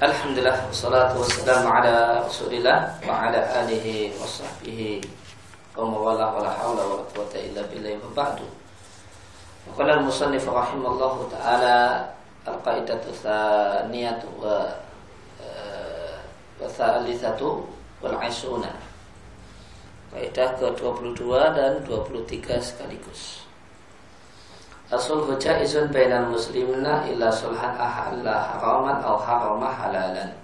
Alhamdulillah Wassalatu wassalamu ala rasulillah Wa ala alihi wa sahbihi Wa mawala wa la hawla wa quwata illa billahi wa ba'du. Wa qala al-musannif rahimallahu ta'ala Al-qaidatu thaniyatu wa eh, Wa thalithatu wal aisuna Kaidah ke-22 dan 23 sekaligus Asul izun bainal muslimina illa sulhan ahalla haraman au harama halalan.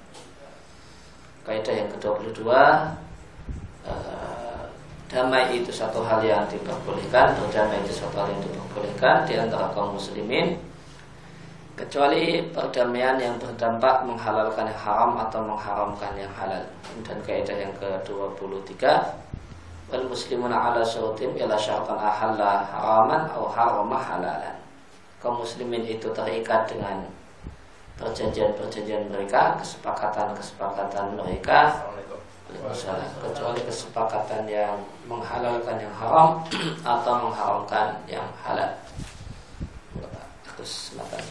Kaidah yang ke-22 eh, damai itu satu hal yang diperbolehkan, berdamai itu satu hal yang diperbolehkan di antara kaum muslimin kecuali perdamaian yang berdampak menghalalkan yang haram atau mengharamkan yang halal. Dan kaidah yang ke-23 wal muslimuna ala syurutim ila syaratan ahalla haraman atau harama halalan. Kaum muslimin itu terikat dengan perjanjian-perjanjian mereka kesepakatan-kesepakatan mereka. Kecuali kesepakatan yang menghalalkan yang haram atau mengharamkan yang halal. Terus silakan.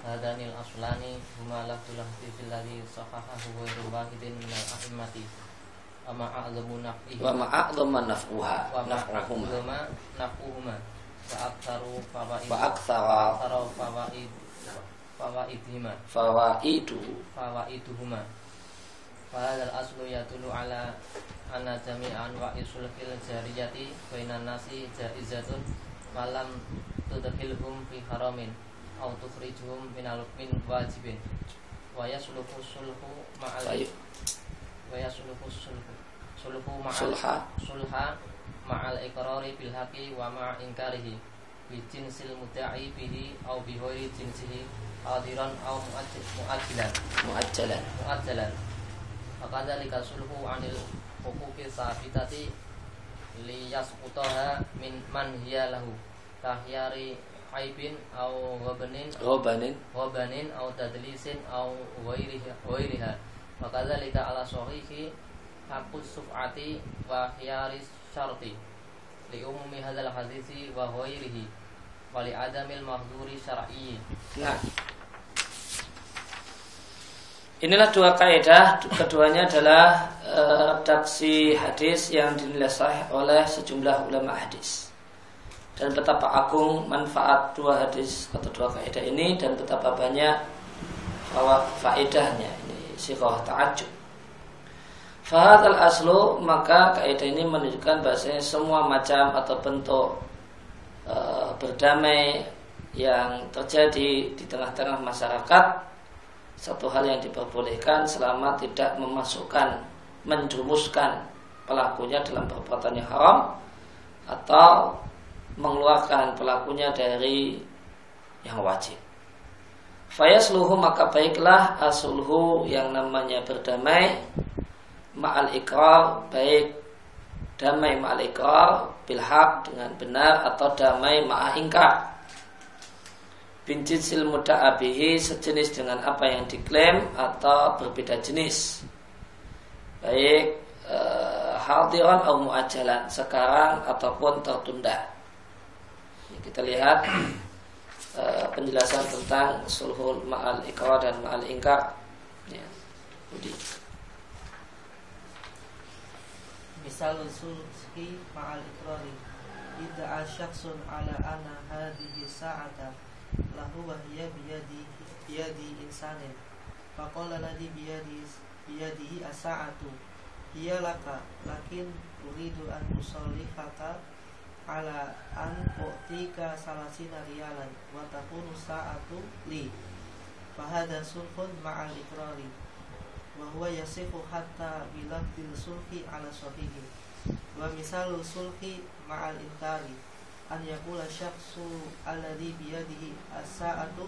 Hadanil aslani huma lahtulah fil ladzi sahahahu wa wahidin min al-a'immati wa ma'a'zamu naf'ihi wa naf'uha wa naf'uhuma. Wa aktsaru fawaid. Wa aktsara fawaid. Fawaidihima fawaidu. Fawaiduhuma. Fahadal aslu yatulu ala anna jami'an wa isulkil jariyati bainan nasi jaizatun malam tudkhilhum fi haramin au tukhrijuhum minal min wajibin. Wa yasluhu sulhu ma'al wa yasluhu sulhu sulhu ma'al sulha. Sulha ma'al iqrari bil haqi wa ma'a inkarihi. Bi jinsil mudda'i bihi au bi ghairi jinsihi hadiran au mu'ajjilan. Mu'ajjalan. Mu'ajjalan. Fakadzalika sulhu anil hukuki sabitati liyasqutaha min man hiya lahu. Tahyari aibin au ghabanin ghabanin. ghabanin au tadlisin au ghairiha ghairiha Fakadzalika ala sahihi haqus suf'ati wa khiyari syarti li umumi hadzal hadisi wa ghairihi wa li adamil mahdhuri syar'i. Nah. Inilah dua kaidah, keduanya adalah e, redaksi hadis yang dinilai sahih oleh sejumlah ulama hadis. Dan betapa agung manfaat dua hadis atau dua kaidah ini dan betapa banyak faedahnya ini sirah ta'ajub. Fahad al aslu maka kaidah ini menunjukkan bahasanya semua macam atau bentuk e, berdamai yang terjadi di tengah-tengah masyarakat satu hal yang diperbolehkan selama tidak memasukkan menjumuskan pelakunya dalam perbuatan yang haram atau mengeluarkan pelakunya dari yang wajib. Fayasluhu maka baiklah asulhu yang namanya berdamai. Ma'al ikrar baik damai ma'al ikrar bilhaq dengan benar atau damai ma'a ingkar. Bin jinsil muda'abihi sejenis dengan apa yang diklaim atau berbeda jenis. Baik e, hadiran atau muajalan sekarang ataupun tertunda. Kita lihat e, penjelasan tentang sulhul ma'al ikrar dan ma'al ingkar ya. Budi. Misal sulhi ma'al ikrari Idda'a syakhsun ala ana hadhihi sa'ata lahu wa hiya biyadi biyadi insanin faqala ladhi biyadi biyadihi as-sa'atu hiya laka lakin uridu an usallihaka ala an u'tika salasina riyalan wa takunu sa'atu li. Fahada sulhun ma'al ikrari. Wa huwa yasifu hatta bilafdil sulhi ala sahihi. Wa misalu sulhi ma'al inkari. An yakula syakhsu alladhi biyadihi as-sa'atu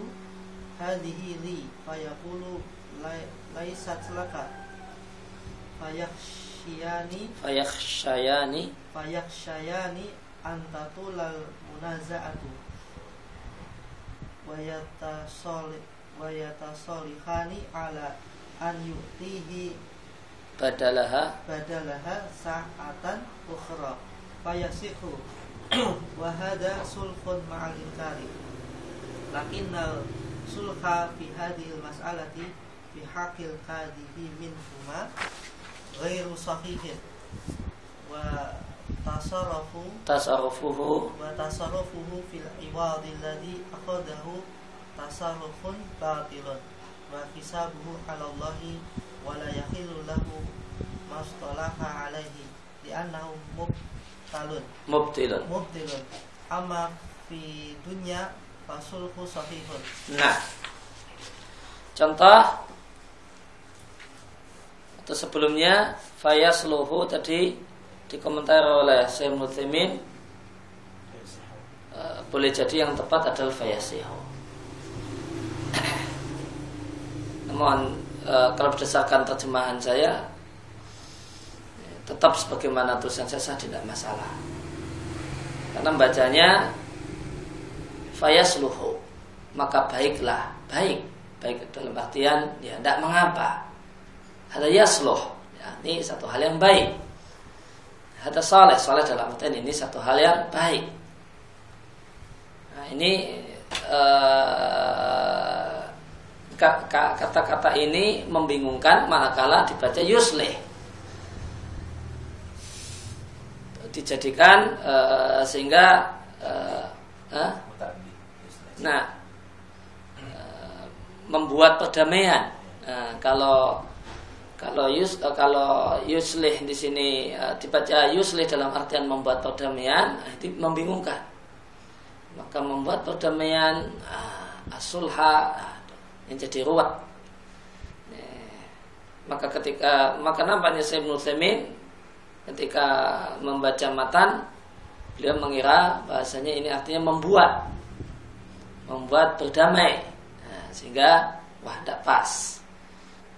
hadhihi li. Fayaqulu laysat laka. Fayakhshiyani fayakhshayani fayakhshayani antatulal munaza'atu wa yatasali wa yatasalihani ala an yu'tihi badalaha. badalaha sa'atan ukhra. Fayasihu. Wahada sulhun ma'al inkari. Lakinnal sulha fi hadhil mas'alati fi haqqil qadihi minhuma ghairu sahihin. Wa tasarrufu. Tasarrufuhu. Wa tasarrufuhu fil iwadi alladhi akhadahu tasarrufun batilun. Wa hisabuhu 'ala Allahi wa la yahillu lahu mastalaha 'alaihi li'annahu mubtalun. Mubtilun. Mubtilun. Amma fi dunya fasulhu sahihun. Nah. Contoh. Atau sebelumnya fayasluhu tadi dikomentar oleh Syekh Muthaimin uh, boleh jadi yang tepat adalah fayasihu. Namun uh, kalau berdasarkan terjemahan saya tetap sebagaimana tulisan saya tidak masalah. Karena bacanya fayasluhu maka baiklah baik. Baik dalam artian ya tidak mengapa. Ada yasluh ya, ini satu hal yang baik ada saleh, saleh dalam artian ini satu hal yang baik. Nah, ini uh, kata-kata ini membingungkan manakala dibaca yusleh. Dijadikan uh, sehingga uh, uh, nah uh, membuat perdamaian. Uh, kalau kalau yus uh, kalau yuslih di sini uh, dibaca yuslih dalam artian membuat perdamaian, itu membingungkan. Maka membuat perdamaian asulha yang jadi ruwet. Eh, maka ketika maka nampaknya saya Nusaimin ketika membaca matan beliau mengira bahasanya ini artinya membuat membuat berdamai sehingga wah tidak pas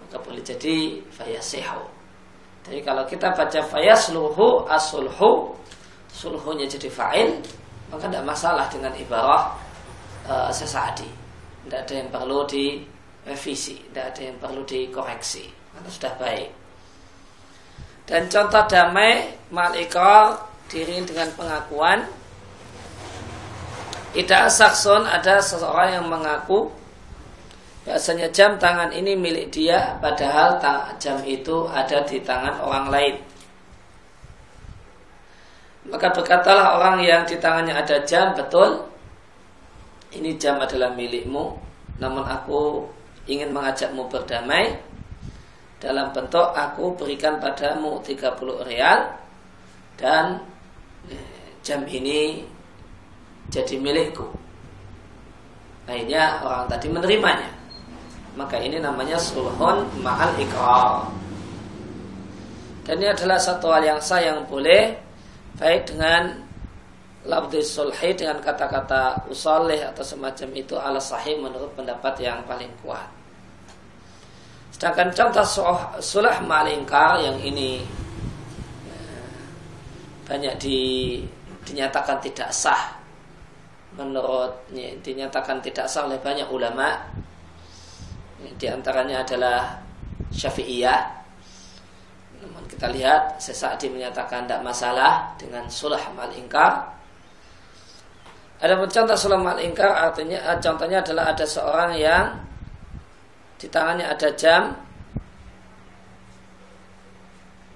maka boleh jadi fayasihu. Jadi kalau kita baca fayasluhu asulhu sulhunya jadi fa'il maka tidak masalah dengan ibarah uh, sesadi. Tidak ada yang perlu direvisi, tidak ada yang perlu dikoreksi. Karena sudah baik. Dan contoh damai malikor diri dengan pengakuan tidak sakson ada seseorang yang mengaku Bahasanya jam tangan ini milik dia Padahal jam itu ada di tangan orang lain. Maka berkatalah orang yang di tangannya ada jam Betul Ini jam adalah milikmu Namun aku ingin mengajakmu berdamai. Dalam bentuk aku berikan padamu 30 real Dan eh, jam ini jadi milikku. Akhirnya orang tadi menerimanya maka ini namanya sulhun ma'al ikrar. Dan ini adalah satu hal yang sah yang boleh baik dengan labdi sulhi dengan kata-kata usoleh atau semacam itu ala sahih menurut pendapat yang paling kuat. Sedangkan contoh sulah malingkar yang ini eh, banyak di, dinyatakan tidak sah menurut dinyatakan tidak sah oleh banyak ulama di antaranya adalah Syafi'iyah. Namun kita lihat sesaat menyatakan tidak masalah dengan sulah mal ingkar. Ada contoh sulah mal ingkar artinya eh, contohnya adalah ada seorang yang di tangannya ada jam.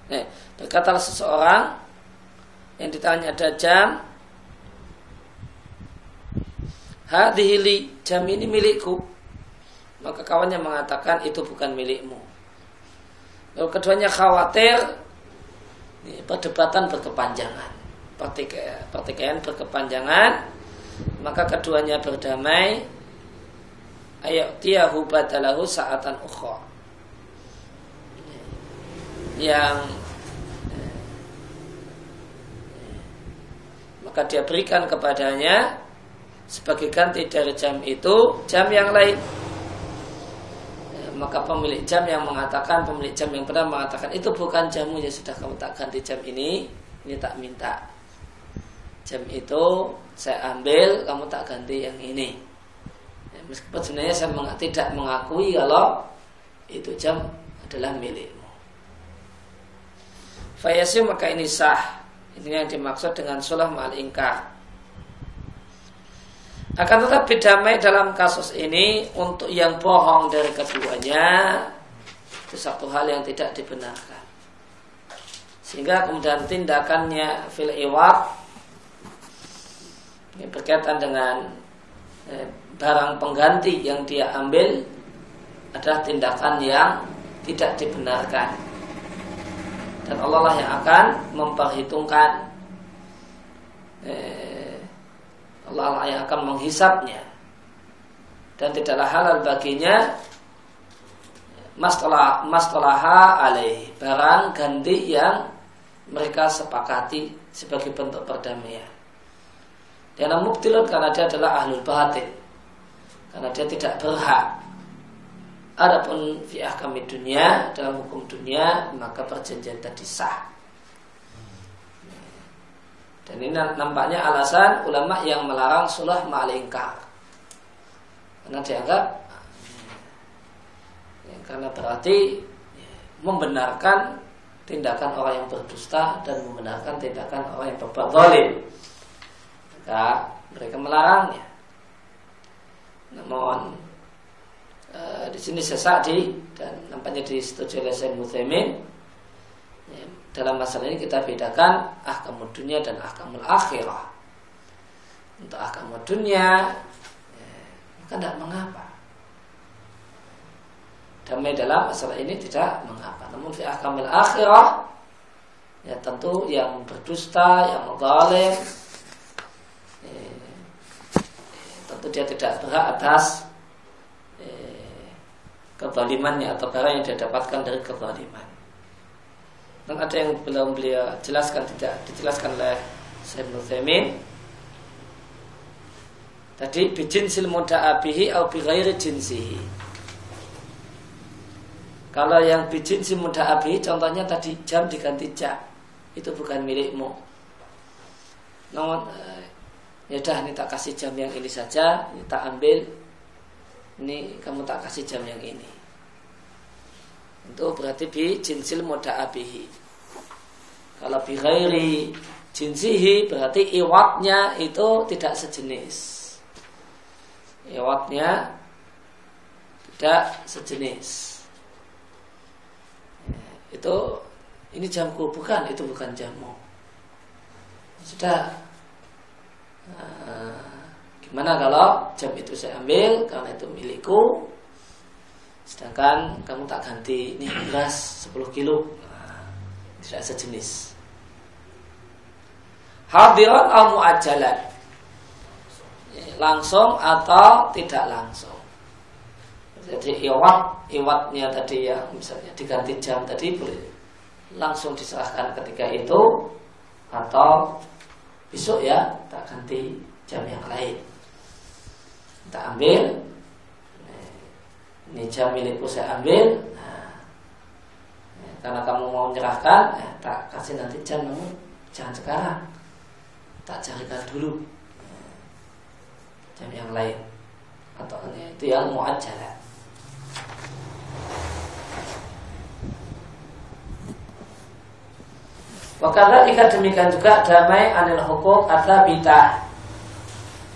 Nih, berkatalah seseorang yang di tangannya ada jam. Hadihili jam ini milikku maka kawannya mengatakan itu bukan milikmu. Lalu keduanya khawatir perdebatan berkepanjangan, pertikaian berkepanjangan, maka keduanya berdamai. Ayo tiyahu badalahu saatan ukhra. Yang maka dia berikan kepadanya sebagai ganti dari jam itu jam yang lain maka pemilik jam yang mengatakan pemilik jam yang pernah mengatakan itu bukan jamu ya sudah kamu tak ganti jam ini ini tak minta. Jam itu saya ambil kamu tak ganti yang ini. Ya, meskipun sebenarnya saya meng tidak mengakui kalau itu jam adalah milikmu. Fayasi maka ini sah. Ini yang dimaksud dengan sulah mal ingkar Akan tetapi damai dalam kasus ini untuk yang bohong dari keduanya itu satu hal yang tidak dibenarkan. Sehingga kemudian tindakannya fil iwat ini berkaitan dengan eh, barang pengganti yang dia ambil adalah tindakan yang tidak dibenarkan. Dan Allah lah yang akan memperhitungkan eh, Allah yang akan menghisapnya dan tidaklah halal baginya mastalah mastalaha alaih barang ganti yang mereka sepakati sebagai bentuk perdamaian. Dan muktilun karena dia adalah ahlul batin. Karena dia tidak berhak. Adapun fi kami dunia dalam hukum dunia maka perjanjian tadi sah. Dan ini nampaknya alasan ulama yang melarang sulah malingkar. Karena dianggap ya, karena berarti membenarkan tindakan orang yang berdusta dan membenarkan tindakan orang yang berbuat zalim. Maka mereka melarangnya. Namun e, di sini sesadi dan nampaknya disetujui oleh Muthaimin ya, dalam masalah ini kita bedakan ahkamul dunia dan ahkamul akhirah. Untuk ahkamul dunia, ya, maka tidak mengapa. Damai dalam masalah ini tidak mengapa. Namun fi ahkamul akhirah, ya tentu yang berdusta, yang zalim, ya, tentu dia tidak berhak atas eh, kezalimannya atau barang yang dia dapatkan dari kezaliman. Dan ada yang belum beliau jelaskan tidak dijelaskan oleh Syekh Nuzaimin. Tadi bijinsil muda'abihi au bi ghairi jinsihi. Kalau yang bijinsil muda'abihi contohnya tadi jam diganti jam. Itu bukan milikmu. Namun eh, ya dah ini tak kasih jam yang ini saja, ini tak ambil. Ini kamu tak kasih jam yang ini. Itu berarti bi jinsil muda'abihi. Kalau bighairi jinsihi berarti iwatnya itu tidak sejenis. Iwatnya tidak sejenis. Itu ini jamku bukan, itu bukan jamu. Sudah uh, gimana kalau jam itu saya ambil karena itu milikku sedangkan kamu tak ganti ini beras 10 kilo. Tidak sejenis. Hadiran atau muajalan langsung atau tidak langsung? Jadi iwat iwatnya tadi yang misalnya diganti jam tadi boleh langsung diserahkan ketika itu atau besok ya tak ganti jam yang lain. Kita ambil ini jam milikku saya ambil nah, karena kamu mau menyerahkan eh, tak kasih nanti jam namun jangan sekarang. Tak carikan dulu. Jam yang lain. Atau itu yang muajjalah Wakala ikat demikian juga damai anil hukum atau bitah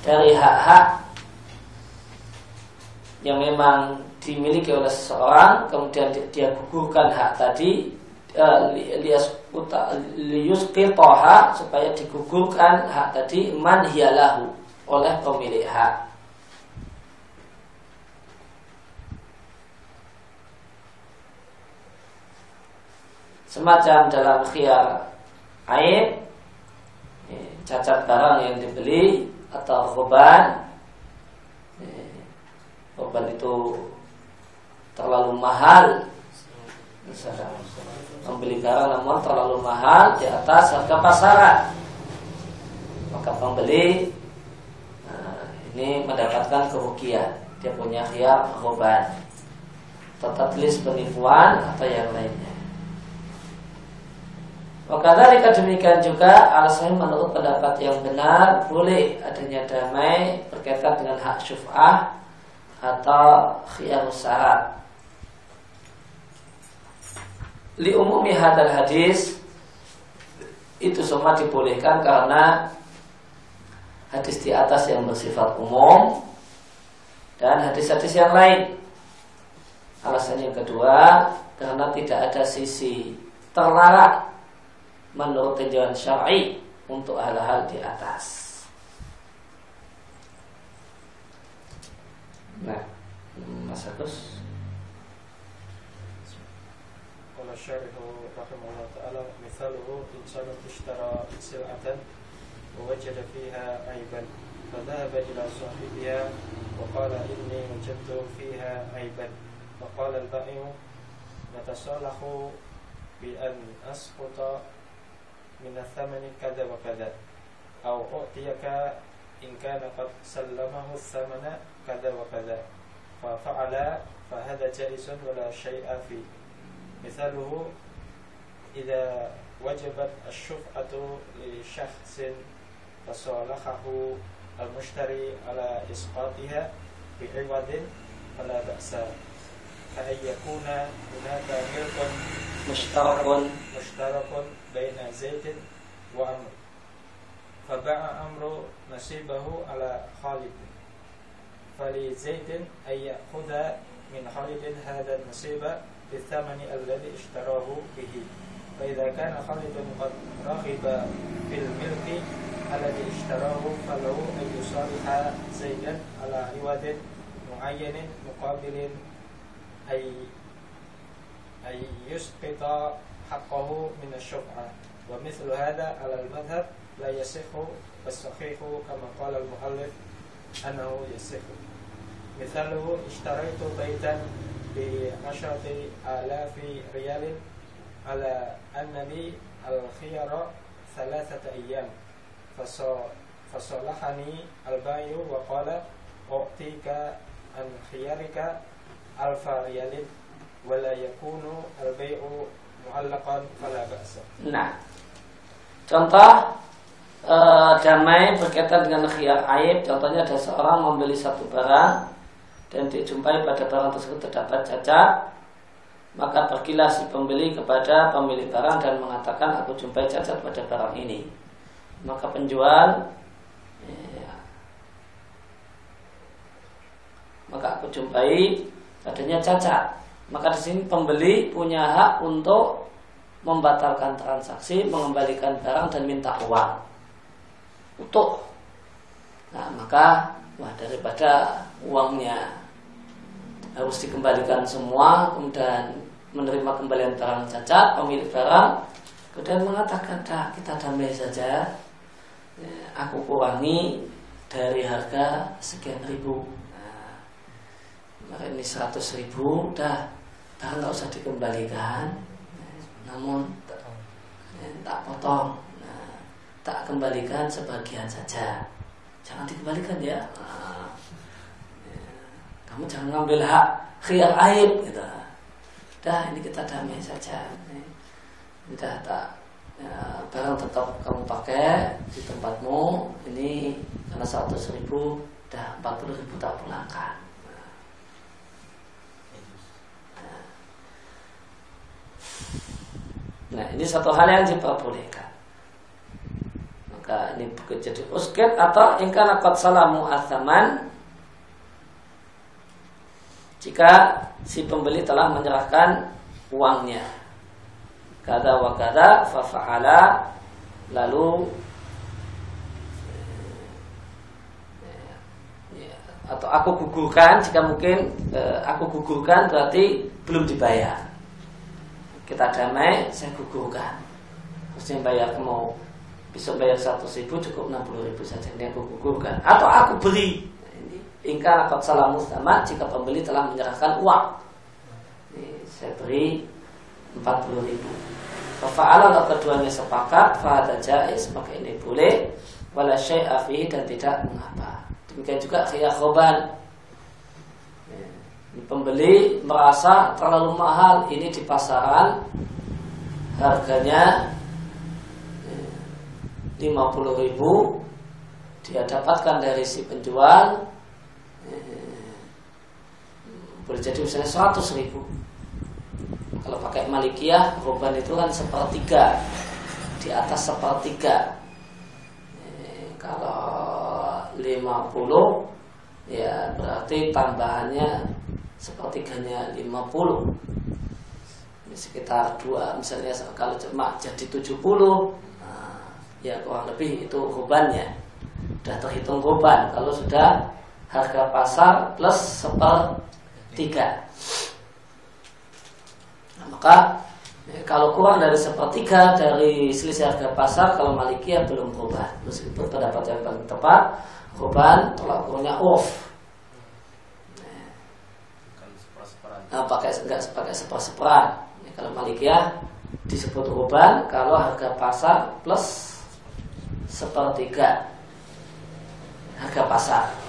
dari hak-hak yang memang dimiliki oleh seseorang kemudian dia gugurkan hak tadi Eh, lias lius toha supaya digugurkan hak tadi man hiyalahu oleh pemilik hak. Semacam dalam khiyar aib cacat barang yang dibeli atau khoban khoban itu terlalu mahal. Membeli barang namun terlalu mahal di atas harga pasaran. Maka pembeli nah, ini mendapatkan kerugian. Dia punya khiyar tetap list penipuan atau yang lainnya. Maka dari demikian juga alasan menurut pendapat yang benar boleh adanya damai berkaitan dengan hak syuf'ah atau khiyar syarat li umumi hadal hadis itu semua dibolehkan karena hadis di atas yang bersifat umum dan hadis-hadis yang lain. Alasan yang kedua karena tidak ada sisi terlarang menurut tinjauan syar'i untuk hal-hal di atas. Nah, Mas Agus. قال الشارح رحمه الله تعالى مثاله إنسان اشترى سلعة ووجد فيها عيبا فذهب إلى صاحبها وقال إني وجدت فيها عيبا. فقال البائع نتصالح بأن أسقط من الثمن كذا وكذا أو أعطيك إن كان قد سلمه الثمن كذا وكذا. ففعل فهذا جائز ولا شيء فيه. مثاله إذا وجبت الشفعة لشخص فصالحه المشتري على إسقاطها بعوض فلا بأس كأن يكون هناك ملك مشترك. مشترك بين زيد وعمر فباع عمرو نصيبه على خالد. فلزيد أن يأخذ من خالد هذا النصيب بالثمن الذي اشتراه به. فإذا كان خالد قد رغب في الملك الذي اشتراه فله أن يصالح زيدا على عوض معين مقابل أي أن يسقط حقه من الشفعة ومثل هذا على المذهب لا يصح والصحيح كما قال المؤلف أنه يصح. مثاله اشتريت بيتا بعشرة آلاف ريال على أن لي الخيار ثلاثة أيام فصالحني البائع وقال أعطيك عن خيارك ألف ريال ولا يكون البيع معلقا فلا بأس Nah, contoh e, damai berkaitan dengan khiyar aib. Contohnya ada seorang membeli satu barang dan dijumpai pada barang tersebut terdapat cacat maka pergilah si pembeli kepada pemilik barang dan mengatakan aku jumpai cacat pada barang ini. Maka penjual ya, maka aku jumpai adanya cacat maka di sini pembeli punya hak untuk membatalkan transaksi mengembalikan barang dan minta uang. Utuh. Nah maka wah daripada uangnya harus dikembalikan semua kemudian menerima kembalian barang cacat pemilik barang kemudian mengatakan dah kita damai saja. Ya, aku kurangi dari harga sekian ribu. Nah, ini seratus ribu dah barang nggak usah dikembalikan. Namun ya, tak potong. Nah, tak kembalikan sebagian saja. Jangan dikembalikan ya. nah, kamu jangan ngambil hak khiyar aib gitu. Dah ini kita damai saja. Dah tak ya, barang tetap kamu pakai di tempatmu. Ini karena seratus ribu dah empat puluh ribu tak pulangkan. Nah ini satu hal yang diperbolehkan. Maka ini bekerja di usket Atau ingkar akad salamu athaman jika si pembeli telah menyerahkan uangnya. Kata wa kata fafa'ala lalu atau aku gugurkan jika mungkin eh, aku gugurkan berarti belum dibayar. Kita damai saya gugurkan. Mesti bayar mau bisa bayar satu ribu cukup enam puluh ribu saja. Ini aku gugurkan. Atau aku beli Ingkar akad salah sama jika pembeli telah menyerahkan uang. Ini saya beri 40 ribu. Fa'ala kalau keduanya sepakat, fa'ada jais, maka ini boleh. Wala syai'a dan tidak mengapa. Demikian juga khiyar khoban. Pembeli merasa terlalu mahal ini di pasaran harganya 50 ribu dia dapatkan dari si penjual boleh jadi misalnya 100 ribu. Kalau pakai malikiyah roban itu kan sepertiga. Di atas sepertiga. Eh, kalau 50 ya berarti tambahannya sepertiganya 50 ini sekitar dua misalnya kalau cuma jadi 70 nah, ya kurang lebih itu rubannya sudah terhitung ruban kalau sudah harga pasar plus sepertiga nah, maka ya, kalau kurang dari sepertiga dari selisih harga pasar kalau Malikiyah belum ruban meskipun pendapat yang paling tepat Korban tolak ukurnya off. Nah, pakai enggak pakai seper-seperan. Ya, kalau Malikiyah disebut korban kalau harga pasar plus sepertiga harga pasar.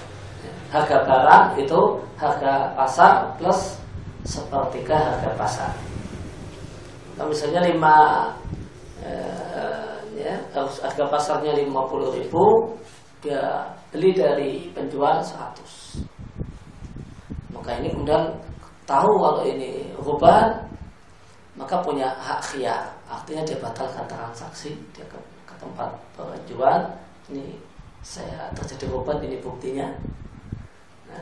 Harga barang itu harga pasar plus sepertiga harga pasar. Kalau misalnya lima eh, ya, harga pasarnya lima puluh ribu, dia beli dari penjual 100 maka ini kemudian tahu kalau ini ruban maka punya hak khiyar. Artinya dia batalkan transaksi dia ke, ke tempat penjual. Ini saya terjadi ruban ini buktinya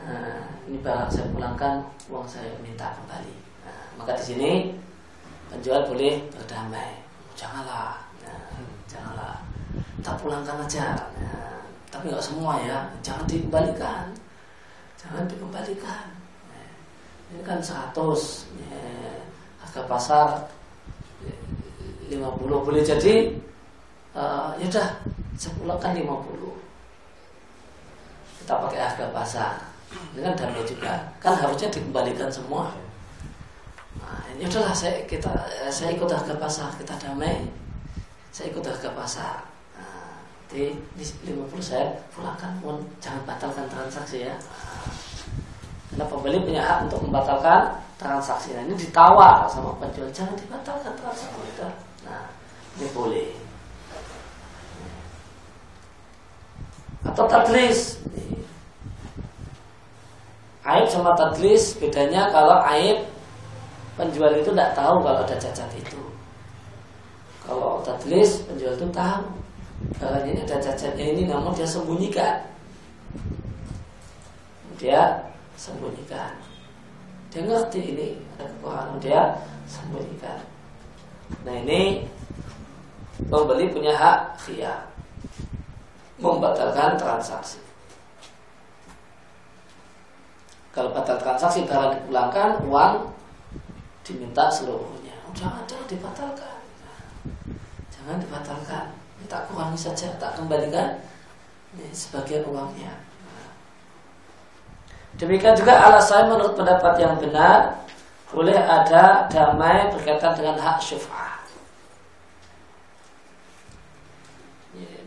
nah, ini barang saya pulangkan uang saya minta kembali. Nah, maka di sini penjual boleh berdamai. Janganlah nah, janganlah. Tak pulangkan aja. Nah, tapi nggak semua ya. Jangan dikembalikan. Jangan dikembalikan. Ini kan 100 ya, harga pasar 50 boleh jadi uh, ya udah sepulangkan 50 kita pakai harga pasar ini kan damai juga. Kan harusnya dikembalikan semua. Nah, ini udahlah saya kita saya ikut harga pasar kita damai. Saya ikut harga pasar. Di, di 50 saya pulangkan. Pun jangan batalkan transaksi ya. Karena pembeli punya hak untuk membatalkan transaksi. Nah ini ditawar sama penjual. Jangan dibatalkan transaksi itu nah ini boleh. Atau tadlis aib sama tadlis bedanya kalau aib penjual itu tidak tahu kalau ada cacat itu. Kalau tadlis penjual itu tahu. Uh, ini ada cacatnya ini namun dia sembunyikan. Dia sembunyikan. Dia ngerti ini ada kekurangan dia sembunyikan. Nah ini pembeli punya hak khiyar. Membatalkan transaksi kalau batal transaksi barang dipulangkan uang diminta seluruhnya jangan jangan dibatalkan jangan dibatalkan tak kurangi saja, tak kembalikan ini sebagian uangnya. Demikian juga alasan menurut pendapat yang benar boleh ada damai berkaitan dengan hak syuf'ah.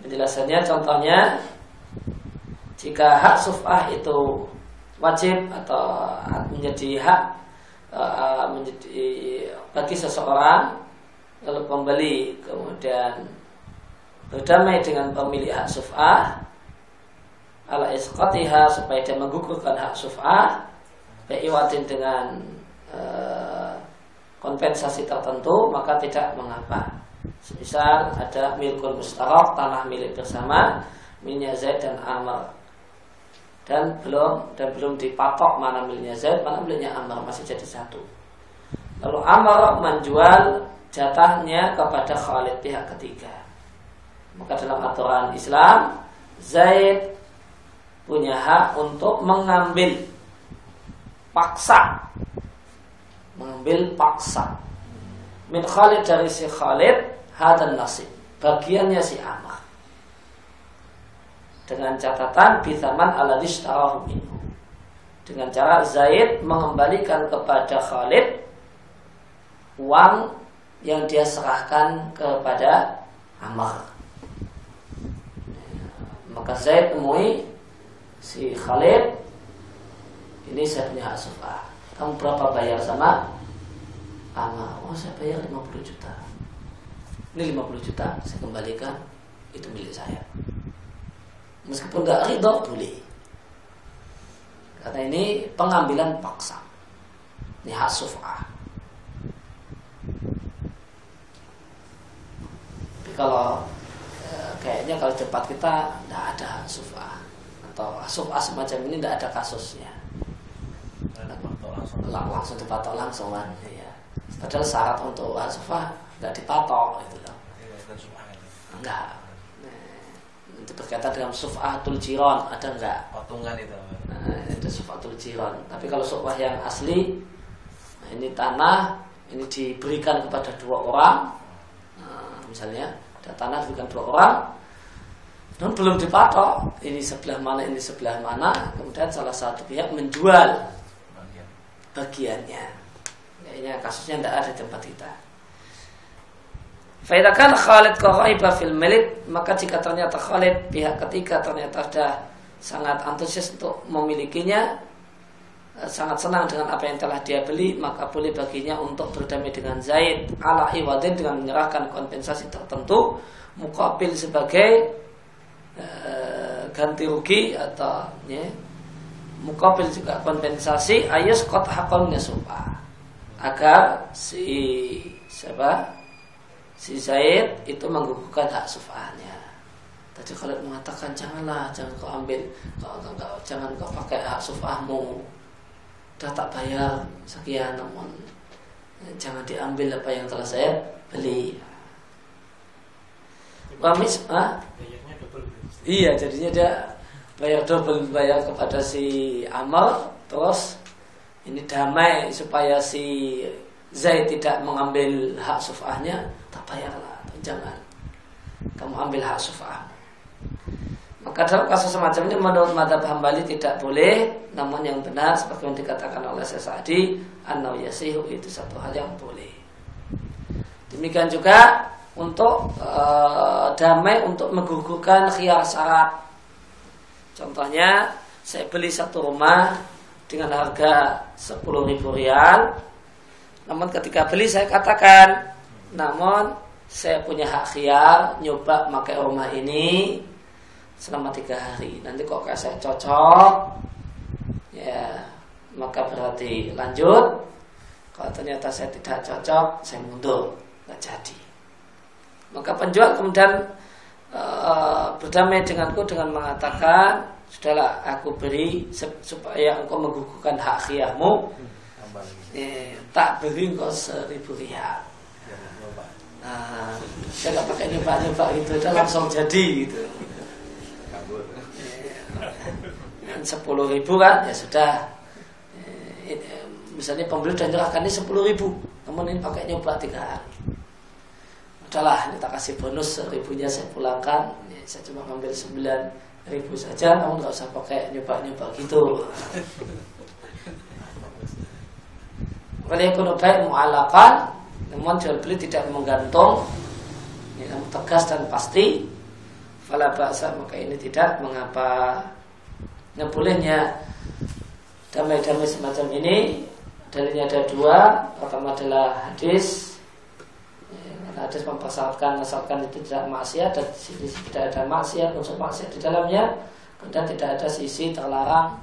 Penjelasannya contohnya jika hak syuf'ah itu wajib atau menjadi hak uh, menjadi bagi seseorang kalau pembeli kemudian berdamai dengan pemilik hak suf'ah ala isqatiha supaya dia menggugurkan hak suf'ah iwatin dengan e, kompensasi tertentu maka tidak mengapa. Misal ada milkun mustarok tanah milik bersama miliknya Zaid dan Amr dan belum dan belum dipatok mana miliknya Zaid mana miliknya Amr masih jadi satu. Lalu Amr menjual jatahnya kepada Khalid pihak ketiga. Maka dalam aturan Islam Zaid punya hak untuk mengambil paksa. Mengambil paksa. Min Khalid dari si Khalid hadan nasib. Bagiannya si Amr dengan catatan bithaman ala minhu. Dengan cara Zaid mengembalikan kepada Khalid uang yang dia serahkan kepada Amr. Maka saya temui si Khalid ini saya punya hak kamu berapa bayar sama Ama oh saya bayar 50 juta. Ini 50 juta saya kembalikan. Itu milik saya meskipun gak ridho boleh. Karena ini pengambilan paksa. Ini hak sufa tapi kalau kayaknya kalau cepat kita tidak ada sufa atau suf'ah semacam ini tidak ada kasusnya. Lang- langsung. Dipatok langsung kan ya. padahal syarat untuk suf'ah nggak dipatok gitu loh. Enggak Nah, itu berkaitan dengan suf'atul jiron ada enggak potongan itu Nah, itu sifatul jiran. Tapi kalau sukmah yang asli, nah ini tanah, ini diberikan kepada dua orang, nah, misalnya ada tanah diberikan dua orang, dan belum dipatok, ini sebelah mana, ini sebelah mana, kemudian salah satu pihak menjual bagian bagiannya. Kayaknya kasusnya tidak ada di tempat kita. Faidakan Khalid Qaraiba fil milik maka jika ternyata Khalid pihak ketiga ternyata sudah sangat antusias untuk memilikinya eh, sangat senang dengan apa yang telah dia beli maka boleh baginya untuk berdamai dengan Zaid. Ala iwadin dengan menyerahkan kompensasi tertentu mukabil sebagai eh, ganti rugi atau ya, mukabil juga kompensasi ayus kot hakomnya supa agar si siapa si Zaid itu menggugurkan hak sufahnya. Tadi kalau mengatakan janganlah, jangan kau ambil, kau, kau, kau- jangan kau pakai hak sufahmu. Sudah tak bayar sekian, namun eh, jangan diambil apa yang telah saya beli. Wamis, ah? Iya, jadinya dia bayar double bayar kepada si Amal, terus ini damai supaya si Zaid tidak mengambil hak sufahnya, tak bayarlah, jangan kamu ambil hak sufah. Maka dalam kasus semacam ini menurut madhab hambali tidak boleh, namun yang benar seperti yang dikatakan oleh Sesadi, an yasihu itu satu hal yang boleh. Demikian juga untuk eh, damai untuk menggugurkan khiyar syarat. Contohnya, saya beli satu rumah dengan harga 10 ribu rial. Namun ketika beli saya katakan, namun saya punya hak khiyar nyoba pakai rumah ini selama tiga hari. Nanti kok saya cocok, ya maka berarti lanjut. Kalau ternyata saya tidak cocok, saya mundur, nggak jadi. Maka penjual kemudian eh, berdamai denganku dengan mengatakan, sudahlah aku beri supaya engkau menggugurkan hak lagi eh, tak beri engkau seribu rial. Nah, saya nggak pakai nyoba-nyoba gitu, udah langsung jadi gitu. kabur Dengan sepuluh ribu kan, ya sudah. Eh, eh, Misalnya pembeli sudah nyerahkan ini sepuluh ribu, namun ini pakai nyoba tiga hari. Udahlah, ini tak kasih bonus seribunya saya pulangkan. Ya, saya cuma ngambil sembilan ribu saja, namun nggak usah pakai nyoba-nyoba gitu. Walaupun baik mu'alakan Namun jual beli tidak menggantung namun tegas dan pasti Fala bahasa maka ini tidak mengapa. Nah bolehnya Damai-damai semacam ini Dalilnya ada dua. Pertama adalah hadis Ya, Hadis mempersyaratkan Asalkan itu tidak maksiat Dan sini tidak ada maksiat Unsur maksiat di dalamnya. Kemudian tidak ada sisi terlarang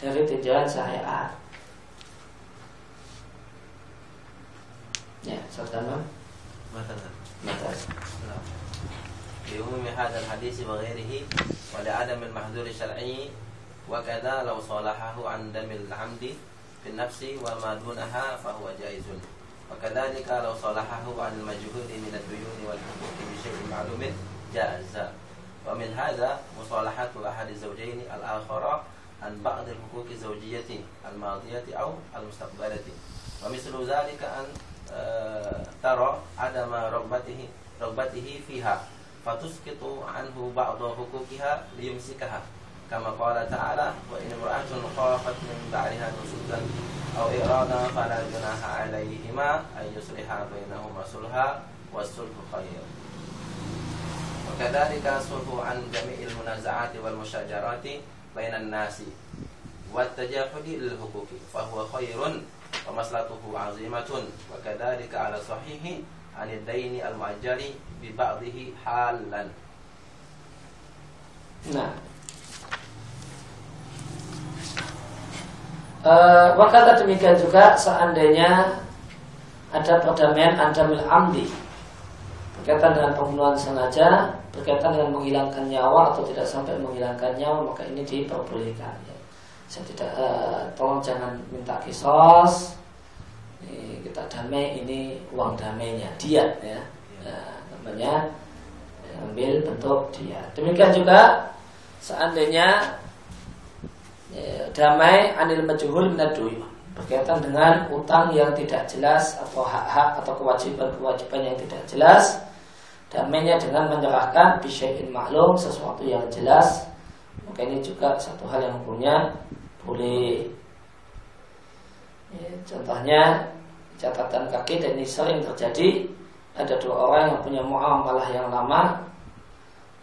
Dari tinjauan syariat Ya, مثلا. mata. نعم. لعموم هذا الحديث وغيره ولعدم المحذور الشرعي وكذا لو صالحه عن دم العمد في النفس وما دونها فهو جائز. وكذلك لو صالحه عن المجهول من الديون والحقوق بشيء معلوم جاز ومن هذا مصالحة أحد الزوجين الآخر عن بعض الحقوق الزوجية الماضية أو المستقبلة. ومثل ذلك أن آه، ترى عدم رغبته رغبته فيها فتسقط عنه بعض حقوقها ليمسكها كما قال تعالى وإن امرأة خافت من بعدها نشوزا أو إرادا فلا جناح عليهما أن يصلحا بينهما صلحا والصلح خير وكذلك الصلح عن جميع المنازعات والمشاجرات بين الناس والتجاهل للحقوق فهو خير wa عظيمة وكذلك على صحيح عن الدين المعجل ببعضه حالا. نعم. Eh, nah Uh, wakata demikian juga seandainya ada perdamaian adamil amdi berkaitan dengan pembunuhan sengaja berkaitan dengan menghilangkan nyawa atau tidak sampai menghilangkan nyawa maka ini diperbolehkan saya tidak uh, tolong jangan minta kisos. Ini kita damai ini uang damainya diat ya, ya namanya ambil bentuk dia. Demikian juga seandainya ya, damai anil majhul minadui berkaitan dengan utang yang tidak jelas atau hak-hak atau kewajiban-kewajiban yang tidak jelas. Damainya dengan menyerahkan bisyai'in maklum sesuatu yang jelas. Maka ini juga satu hal yang hukumnya boleh. Ya, contohnya catatan kaki dan ini sering terjadi ada dua orang yang punya muamalah yang lama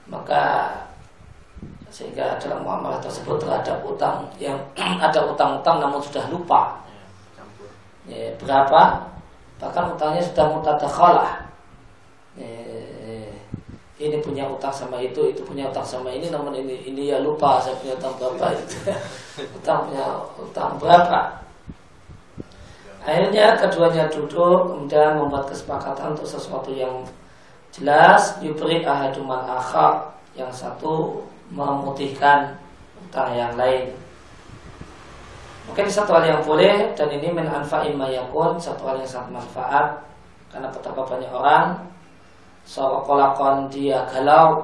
maka sehingga dalam muamalah tersebut terhadap utang yang ada utang-utang namun sudah lupa. Ya, berapa? Bahkan utangnya sudah mutatakhalah ya, ini punya utang sama itu itu punya utang sama ini namun ini ini ya lupa saya punya utang berapa itu. Utang punya utang berapa. Akhirnya keduanya duduk kemudian membuat kesepakatan untuk sesuatu yang jelas. Yubri ahaduman akhar yang satu memutihkan utang yang lain. Mungkin satu hal yang boleh dan ini min anfa'in mayakun satu hal yang sangat manfaat karena betapa banyak orang kolakon dia galau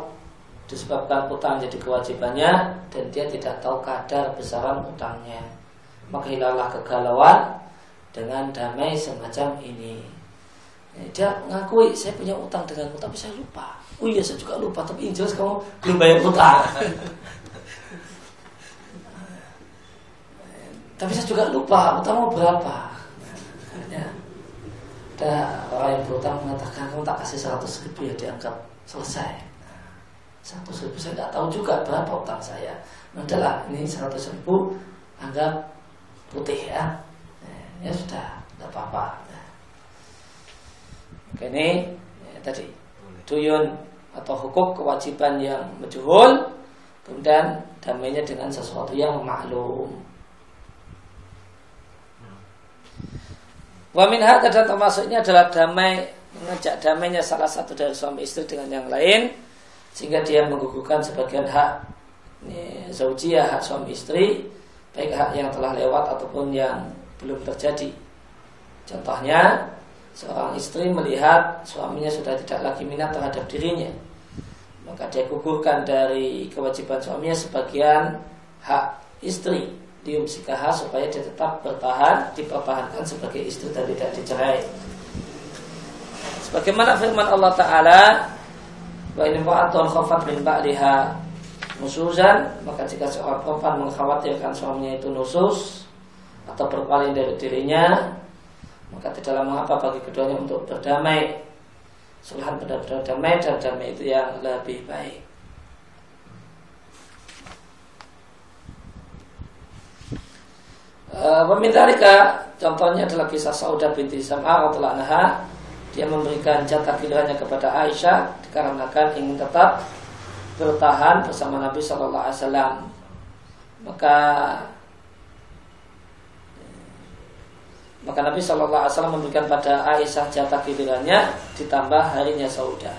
disebabkan utang jadi kewajibannya dan dia tidak tahu kadar besaran utangnya. Maka hilanglah kegalauan dengan damai semacam ini. Dia ngakui saya punya utang denganmu tapi saya lupa. Oh iya saya juga lupa Tapi yang jelas kamu belum bayar utang Tapi saya juga lupa Utangmu berapa. Ada orang yang berutang mengatakan Kamu tak kasih 100 ribu ya dianggap selesai. 100 ribu saya tidak tahu juga berapa utang saya. Adalah ini 100 ribu Anggap putih ya. Ya sudah Tidak apa-apa. Oke ini ya, Tadi. Tuyun atau hukum kewajiban yang majhul kemudian damainya dengan sesuatu yang maklum. Wa minha dan termasuknya adalah damai mengajak damainya salah satu dari suami istri dengan yang lain sehingga dia menggugurkan sebagian hak zaujiyah hak suami istri baik hak yang telah lewat ataupun yang belum terjadi. Contohnya seorang istri melihat suaminya sudah tidak lagi minat terhadap dirinya maka dia gugurkan dari kewajiban suaminya sebagian hak istri diumsikaha supaya dia tetap bertahan dipertahankan sebagai istri dan tidak dicerai. Sebagaimana firman Allah Ta'ala wa in wa'atun khafat min ba'liha nusuzan maka jika seorang perempuan mengkhawatirkan suaminya itu nusus atau berpaling dari dirinya maka tidaklah mengapa bagi keduanya untuk berdamai. Sulhan benar-benar damai dan damai itu yang lebih baik Eh, contohnya adalah kisah Saudah binti Sam'a radhiallahu anha dia memberikan jatah gilirannya kepada Aisyah dikarenakan ingin tetap bertahan bersama Nabi Wasallam maka Maka Nabi Wasallam memberikan pada Aisyah jatah gilirannya ditambah harinya Saudah.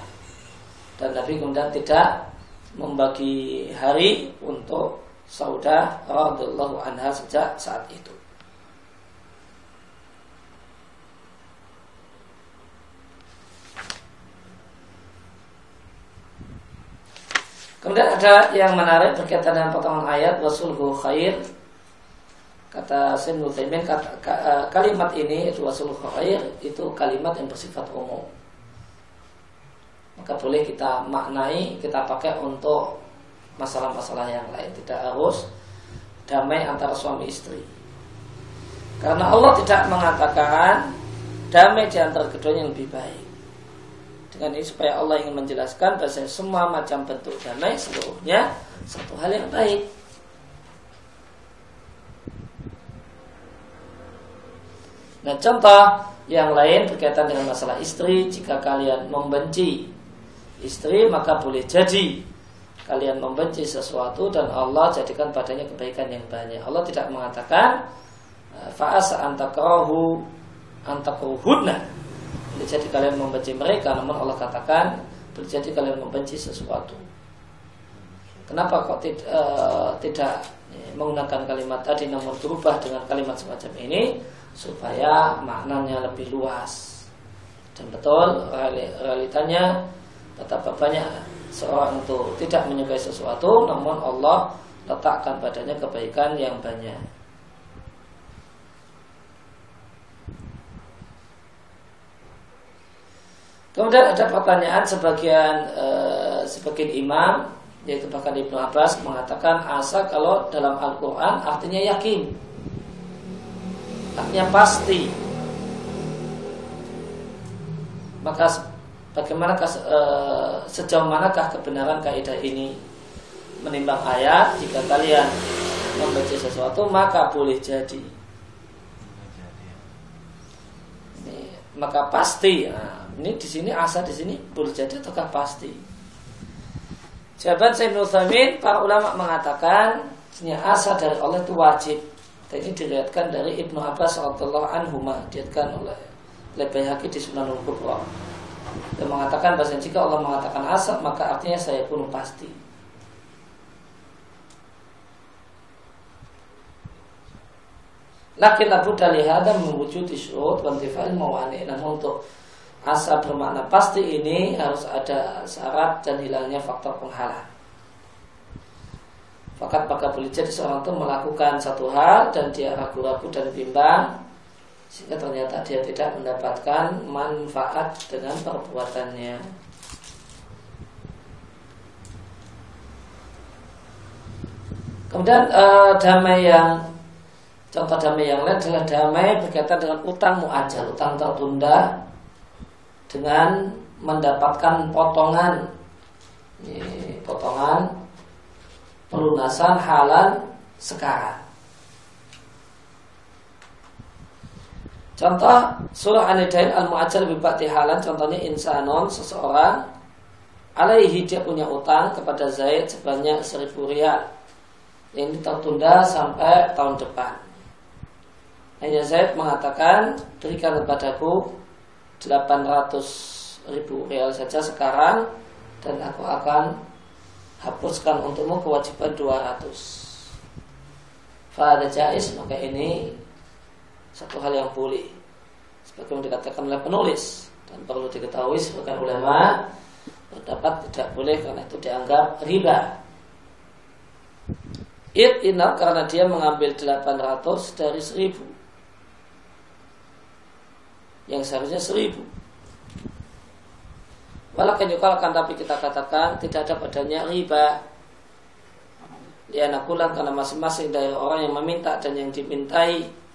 Dan Nabi kemudian tidak membagi hari untuk Saudah radhiallahu anha sejak saat itu. Kemudian ada yang menarik berkaitan dengan potongan ayat wasulhu khair Kata Sayyid Nutaimin eh, kalimat ini Rasul khair itu kalimat yang bersifat umum. Maka boleh kita maknai, kita pakai untuk masalah-masalah yang lain. Tidak harus damai antara suami istri. Karena Allah tidak mengatakan damai di antara keduanya yang lebih baik. Dengan ini supaya Allah ingin menjelaskan bahwa semua macam bentuk damai seluruhnya satu hal yang baik. Nah contoh yang lain berkaitan dengan masalah istri Jika kalian membenci istri maka boleh jadi Kalian membenci sesuatu dan Allah jadikan padanya kebaikan yang banyak. Allah tidak mengatakan Fa'asa antakrohu antakrohudna jadi kalian membenci mereka Namun Allah katakan boleh jadi kalian membenci sesuatu. Kenapa kok tidak uh, tidak menggunakan kalimat tadi namun berubah dengan kalimat semacam ini? Supaya maknanya lebih luas. Dan betul realitanya betapa banyak seorang itu tidak menyukai sesuatu namun Allah letakkan padanya kebaikan yang banyak Kemudian ada pertanyaan sebagian uh, sebagian imam yaitu bahkan Ibnu Abbas mengatakan asa kalau dalam Al-Qur'an artinya yakin. Artinya pasti. Maka bagaimana uh, sejauh manakah kebenaran kaidah ini menimbang ayat jika kalian membaca sesuatu maka boleh jadi ini, maka pasti nah, ini di sini asa di sini boleh jadi ataukah pasti? Jawaban saya Nuthamin, para ulama mengatakan asa dari Allah itu wajib. Dan ini dilihatkan dari Ibnu Abbas radhiyallahu anhu dilihatkan oleh Baihaqi di Sunan Kubra. Dan mengatakan bahasa jika Allah mengatakan asa maka artinya saya pun pasti. Lakin Abu Dalihada mewujudi syurut wantifal mawani Namun untuk asa bermakna pasti ini harus ada syarat dan hilangnya faktor penghalang. Fakat maka boleh jadi seorang itu melakukan satu hal dan dia ragu-ragu dan bimbang sehingga ternyata dia tidak mendapatkan manfaat dengan perbuatannya. Kemudian uh, damai yang contoh damai yang lain adalah damai berkaitan dengan utang muajal, utang tertunda dengan mendapatkan potongan ini, potongan pelunasan halan sekarang. Contoh surah An-Nidain al-Mu'ajjal bibati halan contohnya insanon seseorang alaihi dia punya utang kepada Zaid sebanyak seribu rial. Ini tertunda sampai tahun depan. Hanya Zaid mengatakan berikan kepadaku 800 ribu real saja sekarang dan aku akan hapuskan untukmu kewajiban 200 Fada jais maka ini satu hal yang boleh. Sebagaimana dikatakan oleh penulis. Dan perlu diketahui sebagian ulama berdapat tidak boleh karena itu dianggap riba. It inap karena dia mengambil 800 dari 1000 yang seharusnya seribu. Walaupun yukalkan tapi kita katakan tidak ada padanya riba. Dia nakulan karena masing-masing dari orang yang meminta dan yang dimintai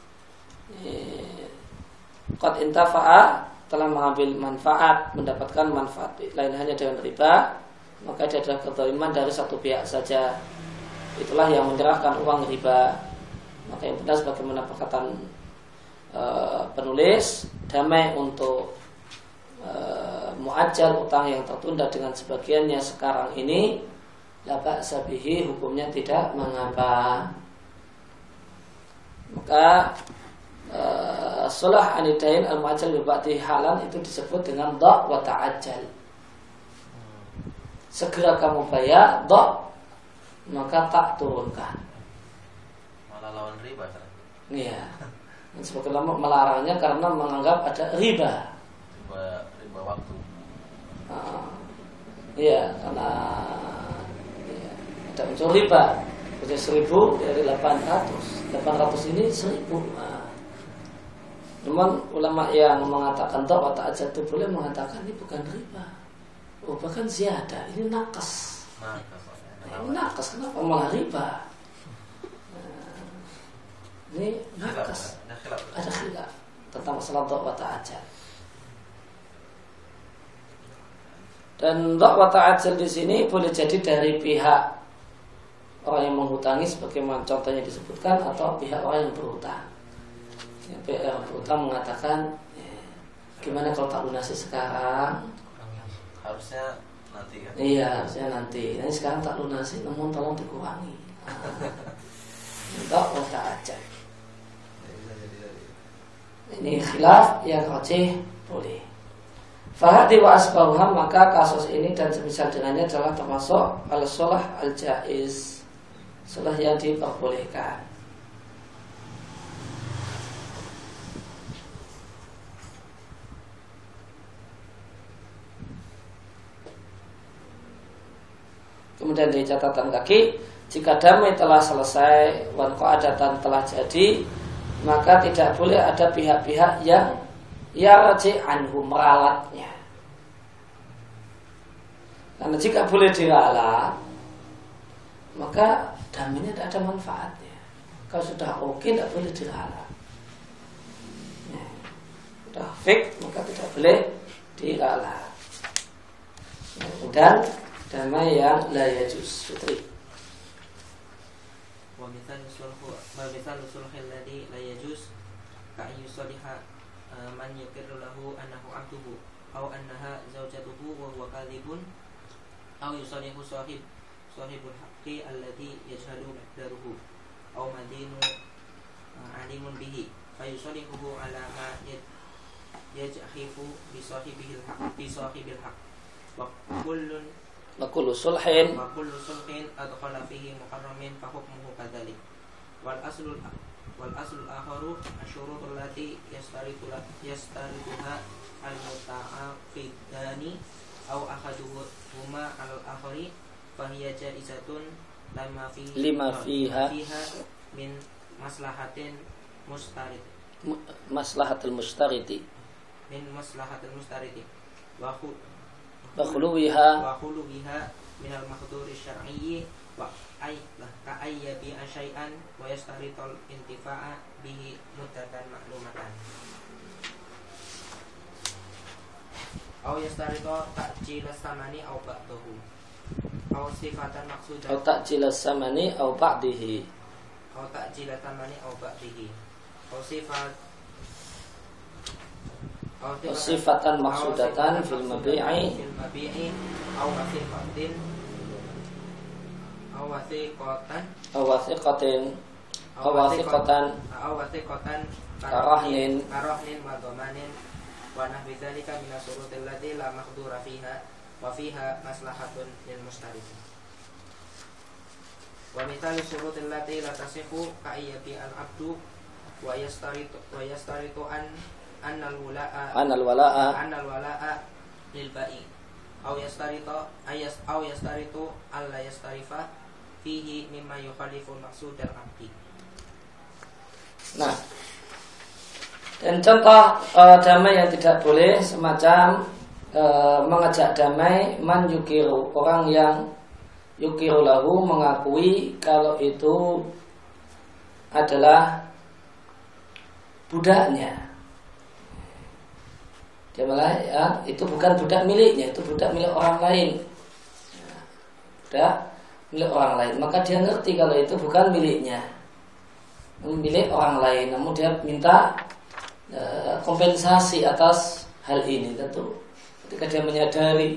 Qad intafa'a telah mengambil manfaat, mendapatkan manfaat lain hanya dengan riba, maka dia adalah ketoliman dari satu pihak saja. Itulah yang menyerahkan uang riba. Maka yang benar sebagaimana perkataan Eh, penulis damai untuk e, muajal utang yang tertunda dengan sebagiannya sekarang ini laba sabihi hukumnya tidak mengapa maka e, sulah anidain al muajal bibati halan itu disebut dengan dok wa ta'ajjal segera kamu bayar dok maka tak turunkan malah lawan riba iya sebagai ulama melarangnya karena menganggap ada riba. Riba, riba waktu. Nah, iya, karena ya, ada unsur riba. Jadi seribu dari 800 800 ini seribu nah. Namun ulama yang mengatakan tak watak aja itu boleh mengatakan ini bukan riba Oh bahkan ziada, ini nakas Nakas, ini nakas, kenapa malah riba ini nakas. Ada khilaf tentang masalah wa ta'ajal. Dan wa ta'ajal di sini boleh jadi dari pihak orang yang menghutangi sebagaimana contohnya disebutkan atau pihak orang yang berhutang. Ya, yang berhutang mengatakan ya, gimana kalau tak lunasi sekarang? Harusnya nanti kan? Iya, harusnya nanti. Ini sekarang tak lunasi, namun tolong dikurangi. Untuk wa ta'ajal. Ini khilaf yang rajih boleh. Fahadi wa asbahuha maka kasus ini dan semisal dengannya adalah termasuk al-solah al-jaiz Solah yang diperbolehkan Kemudian di catatan kaki Jika damai telah selesai Wan adatan telah jadi Maka tidak boleh ada pihak-pihak yang Ya anhu meralatnya karena jika boleh diralat, maka damainya tidak ada manfaatnya. Kalau sudah oke, tidak boleh diralat. Ya. Sudah fix, maka tidak boleh diralat. Ya, dan damai yang la yajuz putri wa mithal sulhu wa mithal sulhu alladhi la yajuz ka yusliha e, man yakirru lahu annahu abduhu aw annaha zawjatuhu wa huwa kadhibun aw yusalihu sahib sahibul haqqi alladhi yashhadu daruhu aw madinu e, alimun bihi fayuslihuhu ala ma yajhifu bi sahibil haqq bi sahibil haqq wa kullun Makulu sulhin. Makulu sulhin adkhala fihi muharramin fahukmuhu kadhalik Wal aslul wal aslul akharu asyurutul lati yastarikuha yastarikuha al muta'aqidani au ahaduhuma al akhari fahiya jaizatun lima fi lima fiha, min maslahatin mustarid. Maslahatul mustaridi min maslahatul mustaridi wa wa khuluwiha wa khuluwiha min al mahduri wa ay ka ayyabi asyai'an wa yastaritul intifa'a bihi muddatan maklumatan Au yastarito ta'jilas samani au ba'dahu. Au sifatan maksudah. Au ta'jilas samani au ba'dihi. Au ta'jilas samani au ba'dihi. Au sifat sifatan maksudatan fil mabi'i. fil mabi'i. Aw wasiqatin. Aw wasiqatan. Aw wasiqatin. Aw wasiqatan. Aw wasiqatan. Karahnin. Karahnin wa dhamanin wa nahwi dzalika min asurut allati la mahdura fiha wa fiha maslahatun lil mustarif wa mithal surut allati la tasihu ka'iyati al abdu wa yastaritu wa yastaritu an annal wala'a. Annal wala'a. Annal wala'a lil ba'i. Aw yastarito ayas aw yastaritu alla yastarifa fihi mimma yukhalifu maqsud al abdi nah. Dan contoh e, damai yang tidak boleh semacam e, mengejak damai man yukiru. Orang yang yukiru lahu mengakui kalau itu adalah budaknya. Dia malah ya, itu bukan budak miliknya, itu budak milik orang lain. Budak milik orang lain. Maka dia ngerti kalau itu bukan miliknya. Milik orang lain. Namun dia minta Eh, kompensasi atas hal ini tentu ketika dia menyadari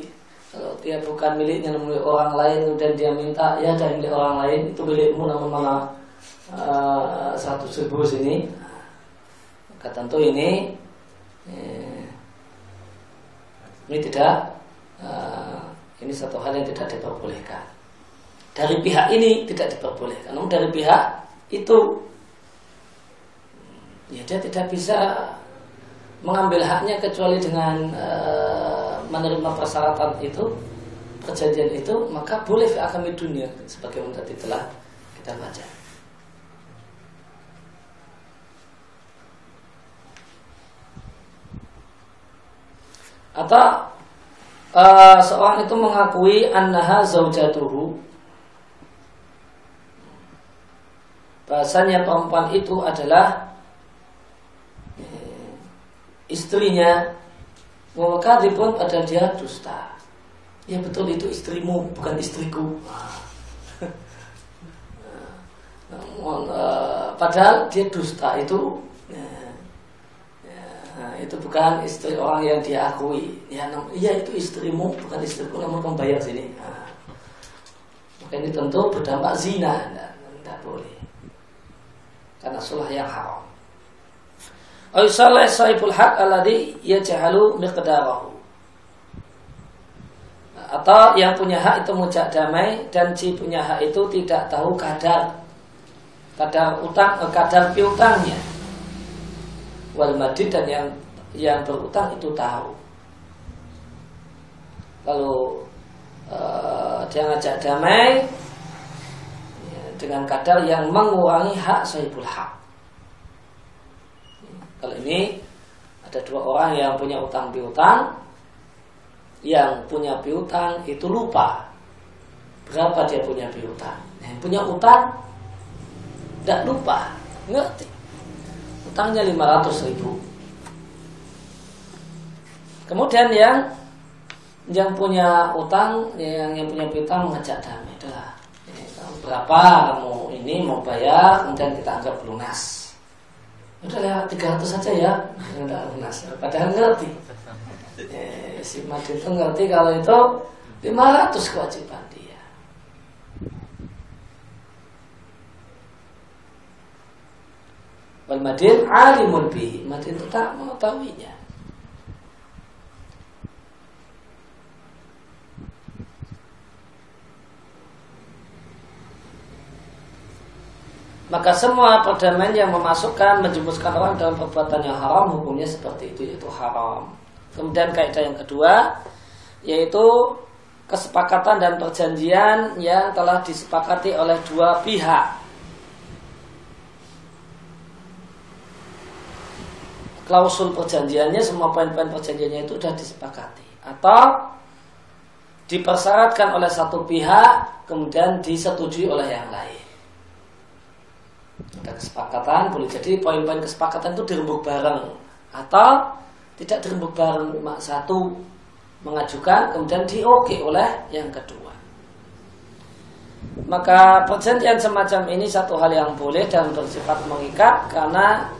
kalau dia bukan miliknya namun milik orang lain dan dia minta ya dari milik orang lain itu milikmu namun malah uh, satu ribu sini maka tentu ini eh, ini tidak uh, ini satu hal yang tidak diperbolehkan dari pihak ini tidak diperbolehkan namun dari pihak itu ya dia tidak bisa mengambil haknya kecuali dengan e, menerima persyaratan itu kejadian itu maka boleh akan dunia sebagai tadi telah kita baca. Atau e, seorang itu mengakui annaha zaujatuhu bahasanya perempuan itu adalah istrinya pun pada dia dusta. Ya betul itu istrimu bukan istriku. Uh, padahal dia dusta itu itu bukan istri orang yang dia akui. Ya, iya itu istrimu bukan istriku namun membayar sini. Nah, maka ini tentu berdampak zina, tidak boleh. Karena sulah yang haram. Au salih sahibul haq alladhi yajhalu miqdarahu. atau yang punya hak itu mujak damai dan si punya hak itu tidak tahu kadar kadar utang eh, kadar piutangnya wal madid dan yang yang berutang itu tahu. Lalu uh, dia ngajak damai ya, dengan kadar yang mengurangi hak sahibul hak kalau ini ada dua orang yang punya utang piutang yang punya piutang itu lupa berapa dia punya piutang. Yang punya utang tidak lupa ngerti? Utangnya 500 ribu kemudian yang yang punya utang yang yang punya piutang mengajak damai. Itulah. Berapa kamu ini mau bayar kemudian kita anggap lunas. Udah ya 300 saja ya. Enggak lunas. Padahal ngerti. Eh, si Madin itu ngerti kalau itu 500 kewajiban dia. Wal Madin alimun bi. Madin itu tak mengetahuinya maka semua perdamaian yang memasukkan menjemuskan orang dalam perbuatan yang haram hukumnya seperti itu yaitu haram. Kemudian kaidah yang kedua yaitu kesepakatan dan perjanjian yang telah disepakati oleh dua pihak. Klausul perjanjiannya semua poin-poin perjanjiannya itu sudah disepakati atau dipersyaratkan oleh satu pihak kemudian disetujui oleh yang lain ada kesepakatan boleh jadi poin-poin kesepakatan itu dirembuk bareng. Atau tidak dirembuk bareng satu mengajukan kemudian di oke oleh yang kedua. Maka perjanjian semacam ini satu hal yang boleh dan bersifat mengikat karena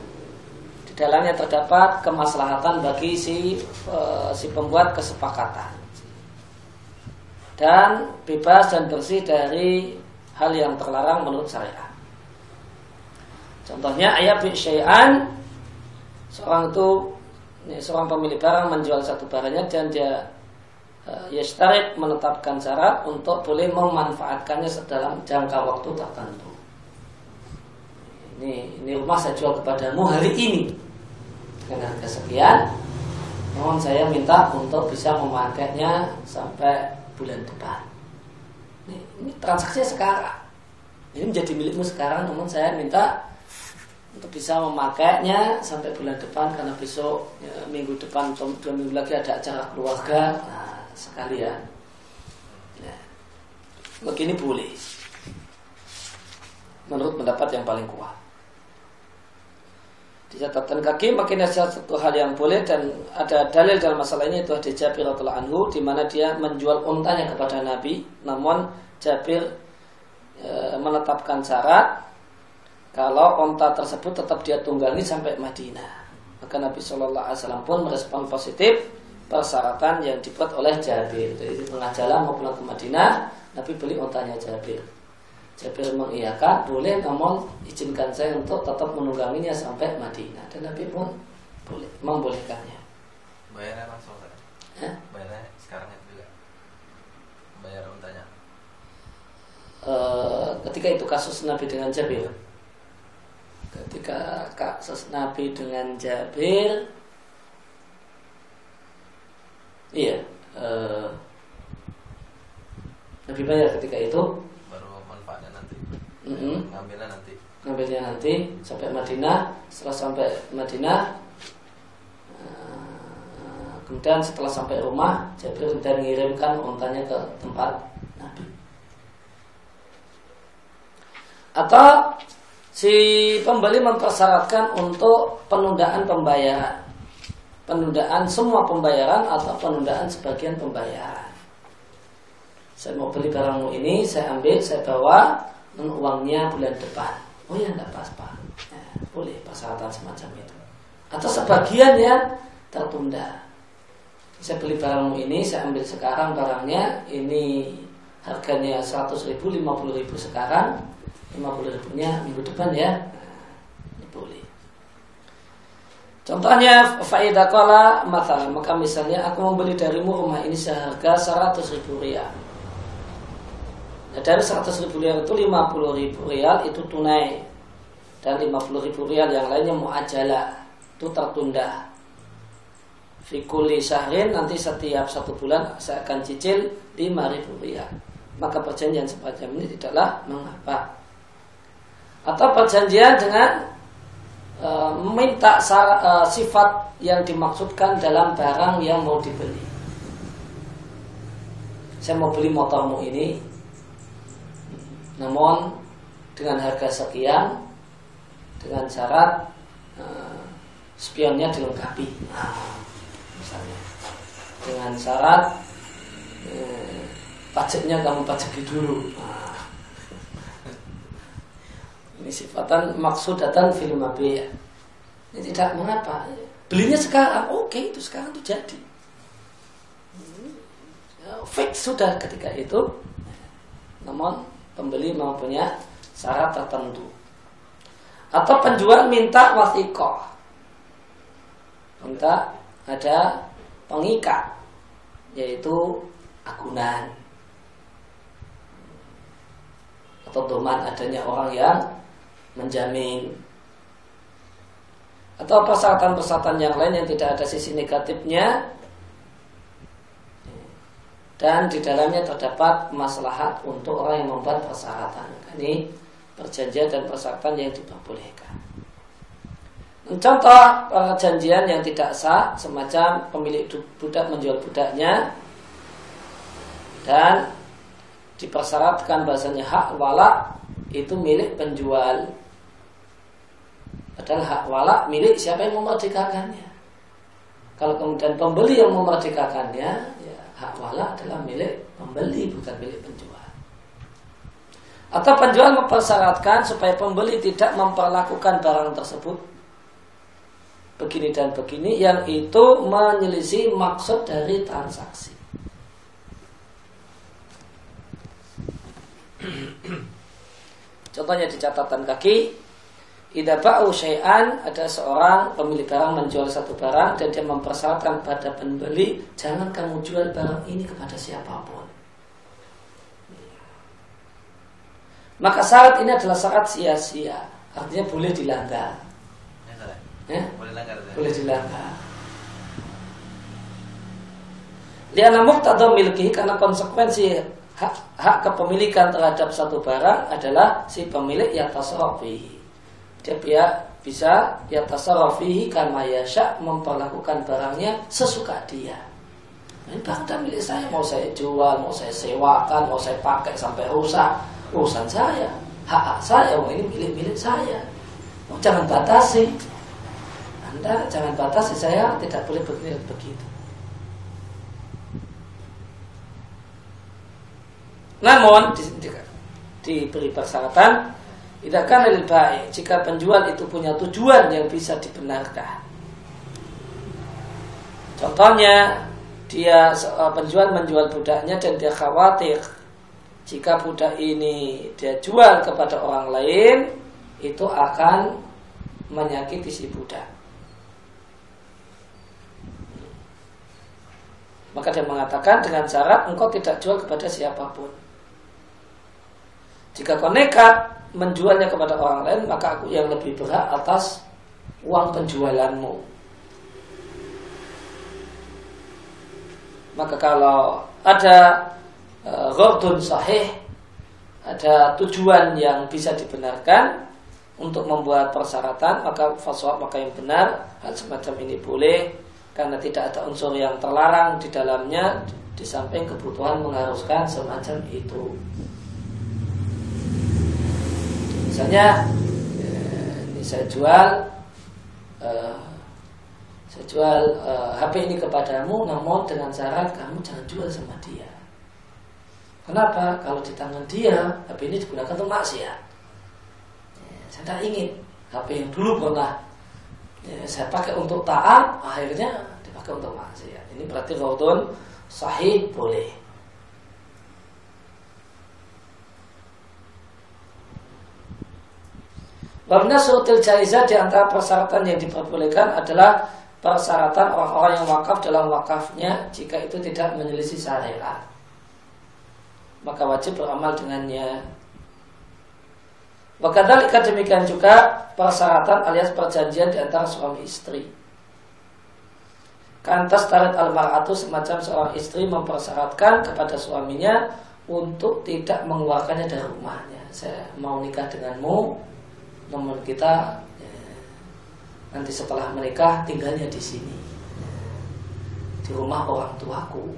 di dalamnya terdapat kemaslahatan bagi si e, si pembuat kesepakatan. Dan bebas dan bersih dari hal yang terlarang menurut syariat. Contohnya ayat syai'an seorang itu seorang pemilik barang menjual satu barangnya dan dia uh, yashtarit menetapkan syarat untuk boleh memanfaatkannya dalam jangka waktu tertentu. Ini, ini rumah saya jual kepadamu hari ini dengan harga sekian. Mohon saya minta untuk bisa memakainya sampai bulan depan. Ini, ini transaksinya sekarang. Ini menjadi milikmu sekarang, namun saya minta bisa memakainya sampai bulan depan karena besok ya, minggu depan atau dua minggu lagi ada acara keluarga. Nah, sekalian ya. begini boleh. Menurut pendapat yang paling kuat. Di catatan kaki makin ada satu hal yang boleh dan ada dalil dalam masalah ini itu ada Jabir radhiallahu anhu di mana dia menjual untanya kepada Nabi. Namun Jabir e, menetapkan syarat kalau onta tersebut tetap dia tunggangi sampai Madinah. Maka Nabi Shallallahu Alaihi Wasallam pun merespon positif persyaratan yang dibuat oleh Jabir. Jadi di tengah jalan mau pulang ke Madinah, Nabi beli ontanya Jabir. Jabir mengiyakan, boleh namun izinkan saya untuk tetap menungganginya sampai Madinah. Dan Nabi pun boleh membolehkannya. Bayarnya langsung kan? Ya? Bayarnya sekarang juga. Bayar ontanya. E, ketika itu kasus Nabi dengan Jabir ketika kasus Nabi dengan Jabir iya uh, Nabi bayar ketika itu. Baru manfaatnya nanti. Mm -hmm. ngambilnya nanti. Ngambilnya nanti sampai Madinah. Setelah sampai Madinah uh, kemudian setelah sampai rumah Jabir kemudian mengirimkan ontanya ke tempat Nabi. Atau si pembeli mempersyaratkan untuk penundaan pembayaran. Penundaan semua pembayaran atau penundaan sebagian pembayaran. Saya mau beli barangmu ini, saya ambil, saya bawa, dan uangnya bulan depan. Oh ya enggak pas pak. Ya, boleh persyaratan semacam itu. Atau sebagian yang tertunda. Saya beli barangmu ini, saya ambil sekarang barangnya, ini harganya 100 ribu, 50 ribu sekarang, 50 ribunya minggu depan ya boleh Contohnya faedah kala masalah maka misalnya aku membeli darimu rumah ini seharga 100 ribu rial. Nah, dari 100 ribu rial itu 50 ribu rial itu tunai dan 50 ribu rial yang lainnya muajalah itu tertunda. Fikuli syahrin nanti setiap satu bulan saya akan cicil 5 ribu rial. Maka perjanjian semacam ini tidaklah mengapa. Atau perjanjian dengan e, meminta e, sifat yang dimaksudkan dalam barang yang mau dibeli. Saya mau beli motormu ini, namun dengan harga sekian, dengan syarat e, spionnya dilengkapi, misalnya dengan syarat pajaknya kamu pajaki dulu. Ini sifatan maksudatan film ya. Ini tidak mengapa. Belinya sekarang, oke okay, itu sekarang itu jadi. Ya, fix sudah ketika itu. Namun pembeli mempunyai syarat tertentu. Atau penjual minta wasikoh. Minta ada pengikat yaitu agunan atau doman adanya orang yang menjamin. Atau persyaratan-persyaratan yang lain yang tidak ada sisi negatifnya. Dan di dalamnya terdapat maslahat untuk orang yang membuat persyaratan ini perjanjian dan persyaratan yang diperbolehkan. Contoh perjanjian yang tidak sah semacam pemilik budak menjual budaknya dan dipersyaratkan bahasanya hak wala itu milik penjual Padahal hak walak milik siapa yang memerdekakannya. Kalau kemudian pembeli yang memerdekakannya, ya hak walak adalah milik pembeli bukan milik penjual. Atau penjual mempersyaratkan supaya pembeli tidak memperlakukan barang tersebut begini dan begini yang itu menyelisih maksud dari transaksi. Contohnya di catatan kaki Ida ba'u syai'an ada seorang pemilik barang menjual satu barang dan dia mempersyaratkan pada pembeli jangan kamu jual barang ini kepada siapa pun. Maka syarat ini adalah syarat sia-sia, artinya boleh dilanggar. Ya, ya? Boleh langgar. Ya? Boleh dilanggar. Liana muqtada milki karena konsekuensi hak, hak kepemilikan terhadap satu barang adalah si pemilik yang tasarrufi dia pihak bisa ya tasarrafihi kama yasha memperlakukan barangnya sesuka dia. Ini barang milik saya mau saya jual, mau saya sewakan, mau saya pakai sampai rusak, urusan saya, hak, hak saya, mau ini milik-milik saya. Oh, jangan batasi. Anda jangan batasi saya tidak boleh begini begitu. Namun di, di, diberi persyaratan kan lebih baik jika penjual itu punya tujuan yang bisa dibenarkan. Contohnya dia eh, penjual menjual budaknya dan dia khawatir jika budak ini dia jual kepada orang lain itu akan menyakiti si budak. Maka dia mengatakan dengan syarat engkau tidak jual kepada siapa pun. Jika kau nekat menjualnya kepada orang lain maka aku yang lebih berhak atas uang penjualanmu maka kalau ada uh, sahih ada tujuan yang bisa dibenarkan untuk membuat persyaratan maka faswab maka yang benar hal semacam ini boleh karena tidak ada unsur yang terlarang di dalamnya di samping kebutuhan mengharuskan semacam itu. Misalnya eh, ini saya jual uh, saya jual uh, eh, HP ini kepadamu namun dengan syarat kamu jangan jual sama dia. Kenapa? Kalau di tangan dia HP ini digunakan untuk maksiat. Ya, saya tidak ingin HP yang dulu pernah ya, saya pakai untuk taat akhirnya dipakai untuk maksiat. Ini berarti raudun sahih boleh. Wabna surutil jaizah di antara persyaratan yang diperbolehkan adalah persyaratan orang-orang yang wakaf dalam wakafnya jika itu tidak menyelisih syariat. Maka wajib beramal dengannya. Wakadhalika demikian juga persyaratan alias perjanjian di antara suami istri. Kantas tarik almaratu semacam seorang istri mempersyaratkan kepada suaminya untuk tidak mengeluarkannya dari rumahnya. Saya mau nikah denganmu, namun kita ya, nanti setelah menikah tinggalnya di sini, di rumah orang tuaku.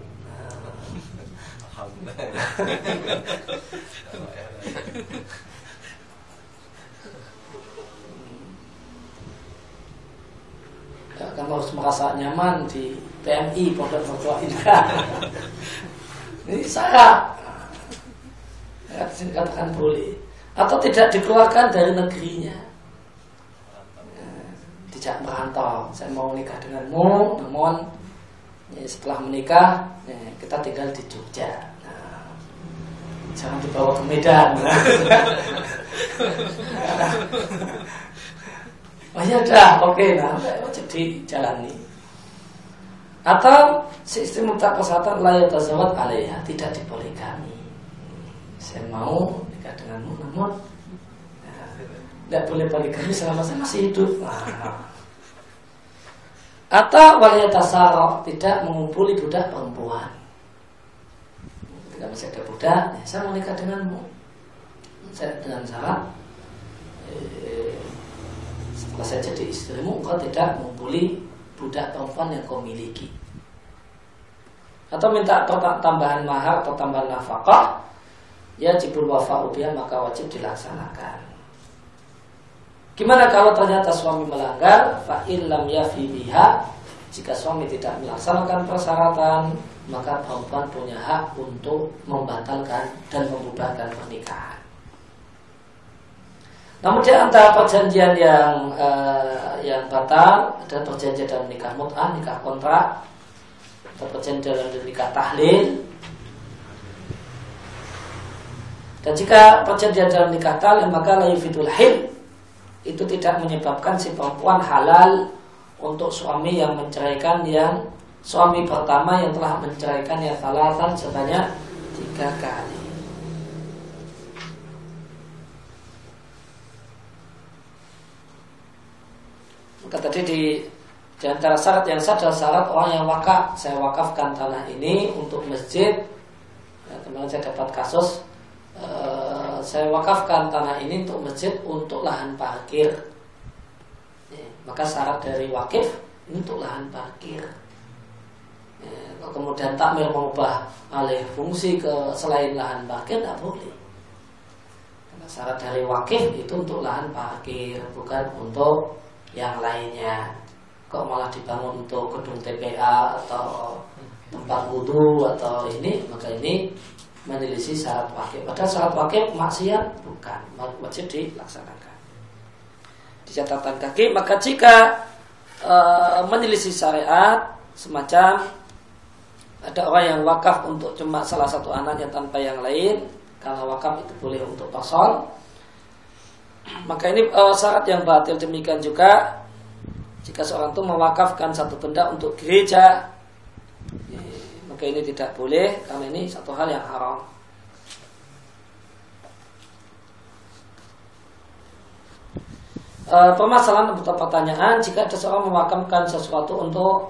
ya, kamu harus merasa nyaman di PMI Pondok Mertua Indah ini. Saya. Ya, katakan boleh atau tidak dikeluarkan dari negerinya. Ya, tidak merantau. Saya mau nikah denganmu namun ya, setelah menikah ya, kita tinggal di Jogja. Nah, jangan dibawa ke Medan. Oh ya udah, oke, okay, nah wajib dijalani. Atau sistem mutlak kesehatan layak tersebut tidak dipoligami. Saya mau nikah denganmu, namun ya, tidak boleh poligami selama saya masih hidup. Nah. Atau walaya tasarok tidak mengumpuli budak perempuan. Ketika masih ada budak, ya, saya mau nikah denganmu. Saya dengan syarat eh, setelah saya jadi istrimu engkau tidak mengumpuli budak perempuan yang kau miliki atau minta tambahan mahar atau tambahan nafkah ya jibul wafa ubiyah maka wajib dilaksanakan gimana kalau ternyata suami melanggar fa lam yafi biha jika suami tidak melaksanakan persyaratan maka perempuan punya hak untuk membatalkan dan membubarkan pernikahan namun di antara perjanjian yang uh, yang batal ada perjanjian dalam nikah mut'ah, nikah kontrak, atau perjanjian dalam nikah tahlil. Dan jika perjanjian dalam nikah tahlil maka layufitul hil itu tidak menyebabkan si perempuan halal untuk suami yang menceraikan yang suami pertama yang telah menceraikan yang salatan sebanyak tiga kali. Maka tadi di di antara syarat yang sah adalah syarat orang yang wakaf. Saya wakafkan tanah ini untuk masjid. Ya, kemarin saya dapat kasus uh, saya wakafkan tanah ini untuk masjid untuk lahan parkir. Ya, maka syarat dari wakif untuk lahan parkir. Ya, kemudian takmir mengubah alih fungsi ke selain lahan parkir tidak boleh. Karena syarat dari wakif itu untuk lahan parkir bukan untuk yang lainnya kok malah dibangun untuk gedung TPA atau tempat wudhu atau ini maka ini menyelisih syarat wakil. Padahal syarat wakil maksiat bukan. Wajib dilaksanakan. Di catatan kaki maka jika e, menyelisih syariat semacam ada orang yang wakaf untuk cuma salah satu anaknya tanpa yang lain karena wakaf itu boleh untuk pasal maka ini uh, syarat yang batil. Demikian juga jika seorang itu mewakafkan satu benda untuk gereja ya, maka ini tidak boleh karena ini satu hal yang haram. E, permasalahan atau pertanyaan jika ada seorang mewakafkan sesuatu untuk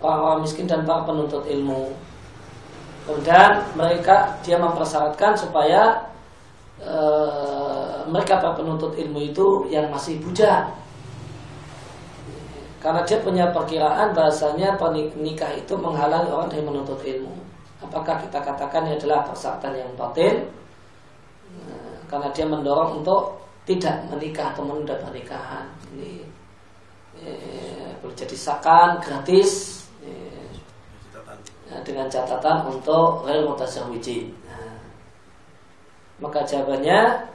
orang-orang miskin dan para penuntut ilmu kemudian mereka dia mempersyaratkan supaya e, mereka para penuntut ilmu itu yang masih bujang karena dia punya perkiraan bahasanya nikah itu menghalangi orang dari menuntut ilmu. Apakah kita katakan ini adalah persyaratan yang batin nah, karena dia mendorong untuk tidak menikah atau menunda pernikahan. Ini eh, boleh jadi sakan gratis eh, dengan catatan untuk real mutazawijin nah, maka jawabannya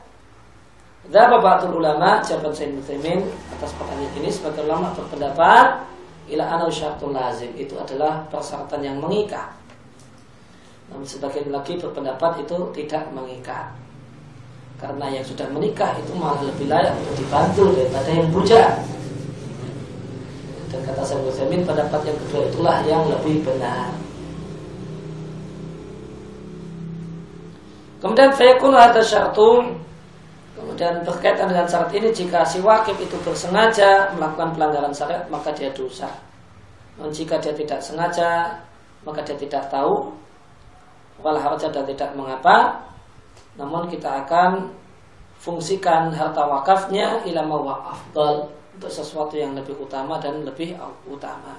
Zaba ba'atul ulama Jawaban Sayyid Muslimin atas pertanyaan ini sebagai ulama berpendapat ila anau syaratul lazim itu adalah persyaratan yang mengikat. Namun sebagian lagi berpendapat itu tidak mengikat. Karena yang sudah menikah itu malah lebih layak untuk dibantu daripada yang bujang. Dan kata saya Utsaimin pendapat yang kedua itulah yang lebih benar. Kemudian fayakun ada syartu Kemudian berkaitan dengan syarat ini jika si wakil itu bersengaja melakukan pelanggaran syariat maka dia dosa. Dan jika dia tidak sengaja maka dia tidak tahu wal harja dan tidak mengapa namun kita akan fungsikan harta wakafnya ilama wa afdal untuk sesuatu yang lebih utama dan lebih utama.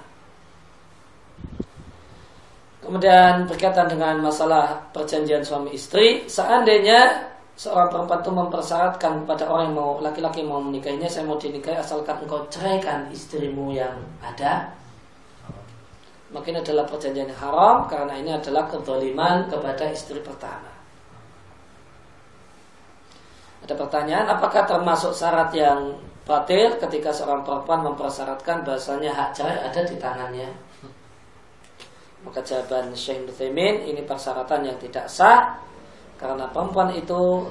Kemudian berkaitan dengan masalah perjanjian suami istri, seandainya seorang perempuan itu mempersyaratkan kepada orang yang mau laki-laki mau menikahinya, saya mau dinikahi asalkan engkau ceraikan istrimu yang ada, maka adalah perjanjian haram karena ini adalah kezaliman kepada istri pertama. Ada pertanyaan, apakah termasuk syarat yang batil ketika seorang perempuan mempersyaratkan bahasanya hak cerai ada di tangannya? Maka jawaban Syekh Nuthimin ini persyaratan yang tidak sah karena perempuan itu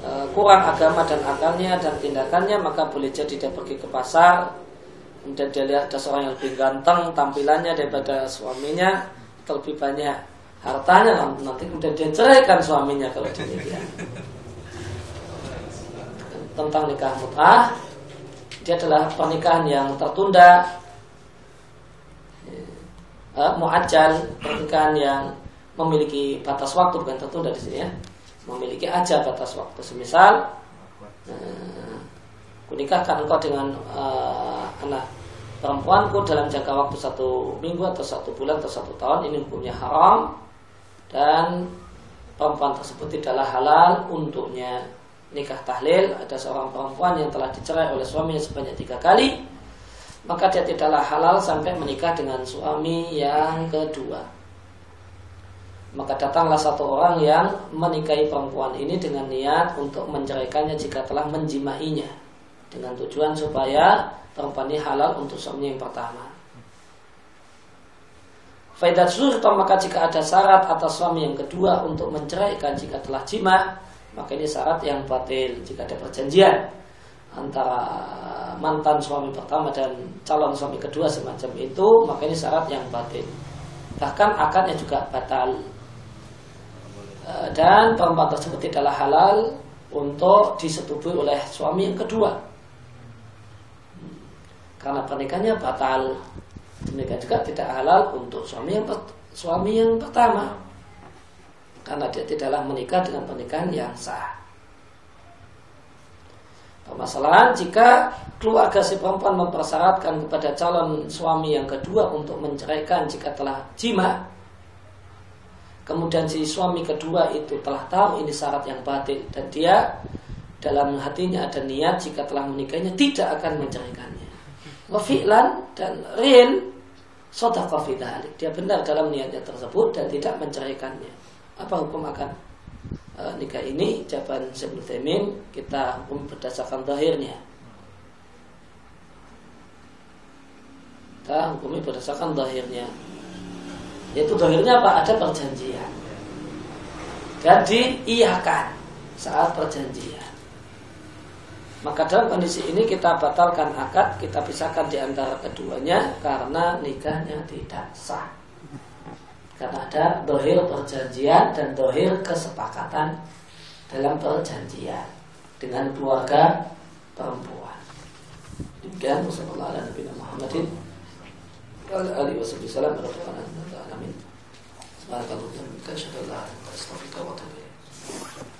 e, kurang agama dan akalnya dan tindakannya maka boleh jadi dia pergi ke pasar kemudian dia lihat ada seorang yang lebih ganteng tampilannya daripada suaminya atau lebih banyak hartanya nanti kemudian dia ceraikan suaminya kalau demikian tentang nikah mut'ah dia adalah pernikahan yang tertunda uh, muajjal pernikahan yang memiliki batas waktu bukan tertunda di sini ya. Memiliki aja batas waktu. Semisal uh, kunikahkan engkau dengan uh, anak perempuanku dalam jangka waktu satu minggu atau satu bulan atau satu tahun ini hukumnya haram dan perempuan tersebut tidaklah halal untuknya. Nikah tahlil ada seorang perempuan yang telah dicerai oleh suaminya sebanyak tiga kali maka dia tidaklah halal sampai menikah dengan suami yang kedua maka datanglah satu orang yang menikahi perempuan ini dengan niat untuk menceraikannya jika telah menjimainya dengan tujuan supaya perempuan ini halal untuk suami yang pertama. Faidat surta maka jika ada syarat atas suami yang kedua untuk menceraikan jika telah jima maka ini syarat yang batil jika ada perjanjian antara mantan suami pertama dan calon suami kedua semacam itu maka ini syarat yang batil. Bahkan akadnya juga batal dan perempuan tersebut tidaklah halal untuk disetujui oleh suami yang kedua. Karena pernikahannya batal. Demikian juga tidak halal untuk suami yang suami yang pertama. Karena dia tidaklah menikah dengan pernikahan yang sah. Permasalahan jika keluarga si perempuan mempersyaratkan kepada calon suami yang kedua untuk menceraikan jika telah jima, kemudian si suami kedua itu telah tahu ini syarat yang batil. Dan dia dalam hatinya ada niat jika telah menikahnya tidak akan menceraikannya. Wafi'lan dan real sodaqah Dia benar dalam niatnya tersebut dan tidak menceraikannya apa hukum akan e, nikah ini? Jawaban Syekh Temin kita hukum berdasarkan zahirnya. Kita hukumi berdasarkan zahirnya yaitu zahirnya apa? Ada perjanjian. Dan diiyakan saat perjanjian. Maka dalam kondisi ini kita batalkan akad, kita pisahkan di antara keduanya karena nikahnya tidak sah. Karena ada dohir perjanjian dan dohir kesepakatan dalam perjanjian dengan keluarga perempuan. Demikian. Wassalamualaikum warahmatullahi Muhammadin wa alihi wasallam alamin. Subhanallah, asyhadu an la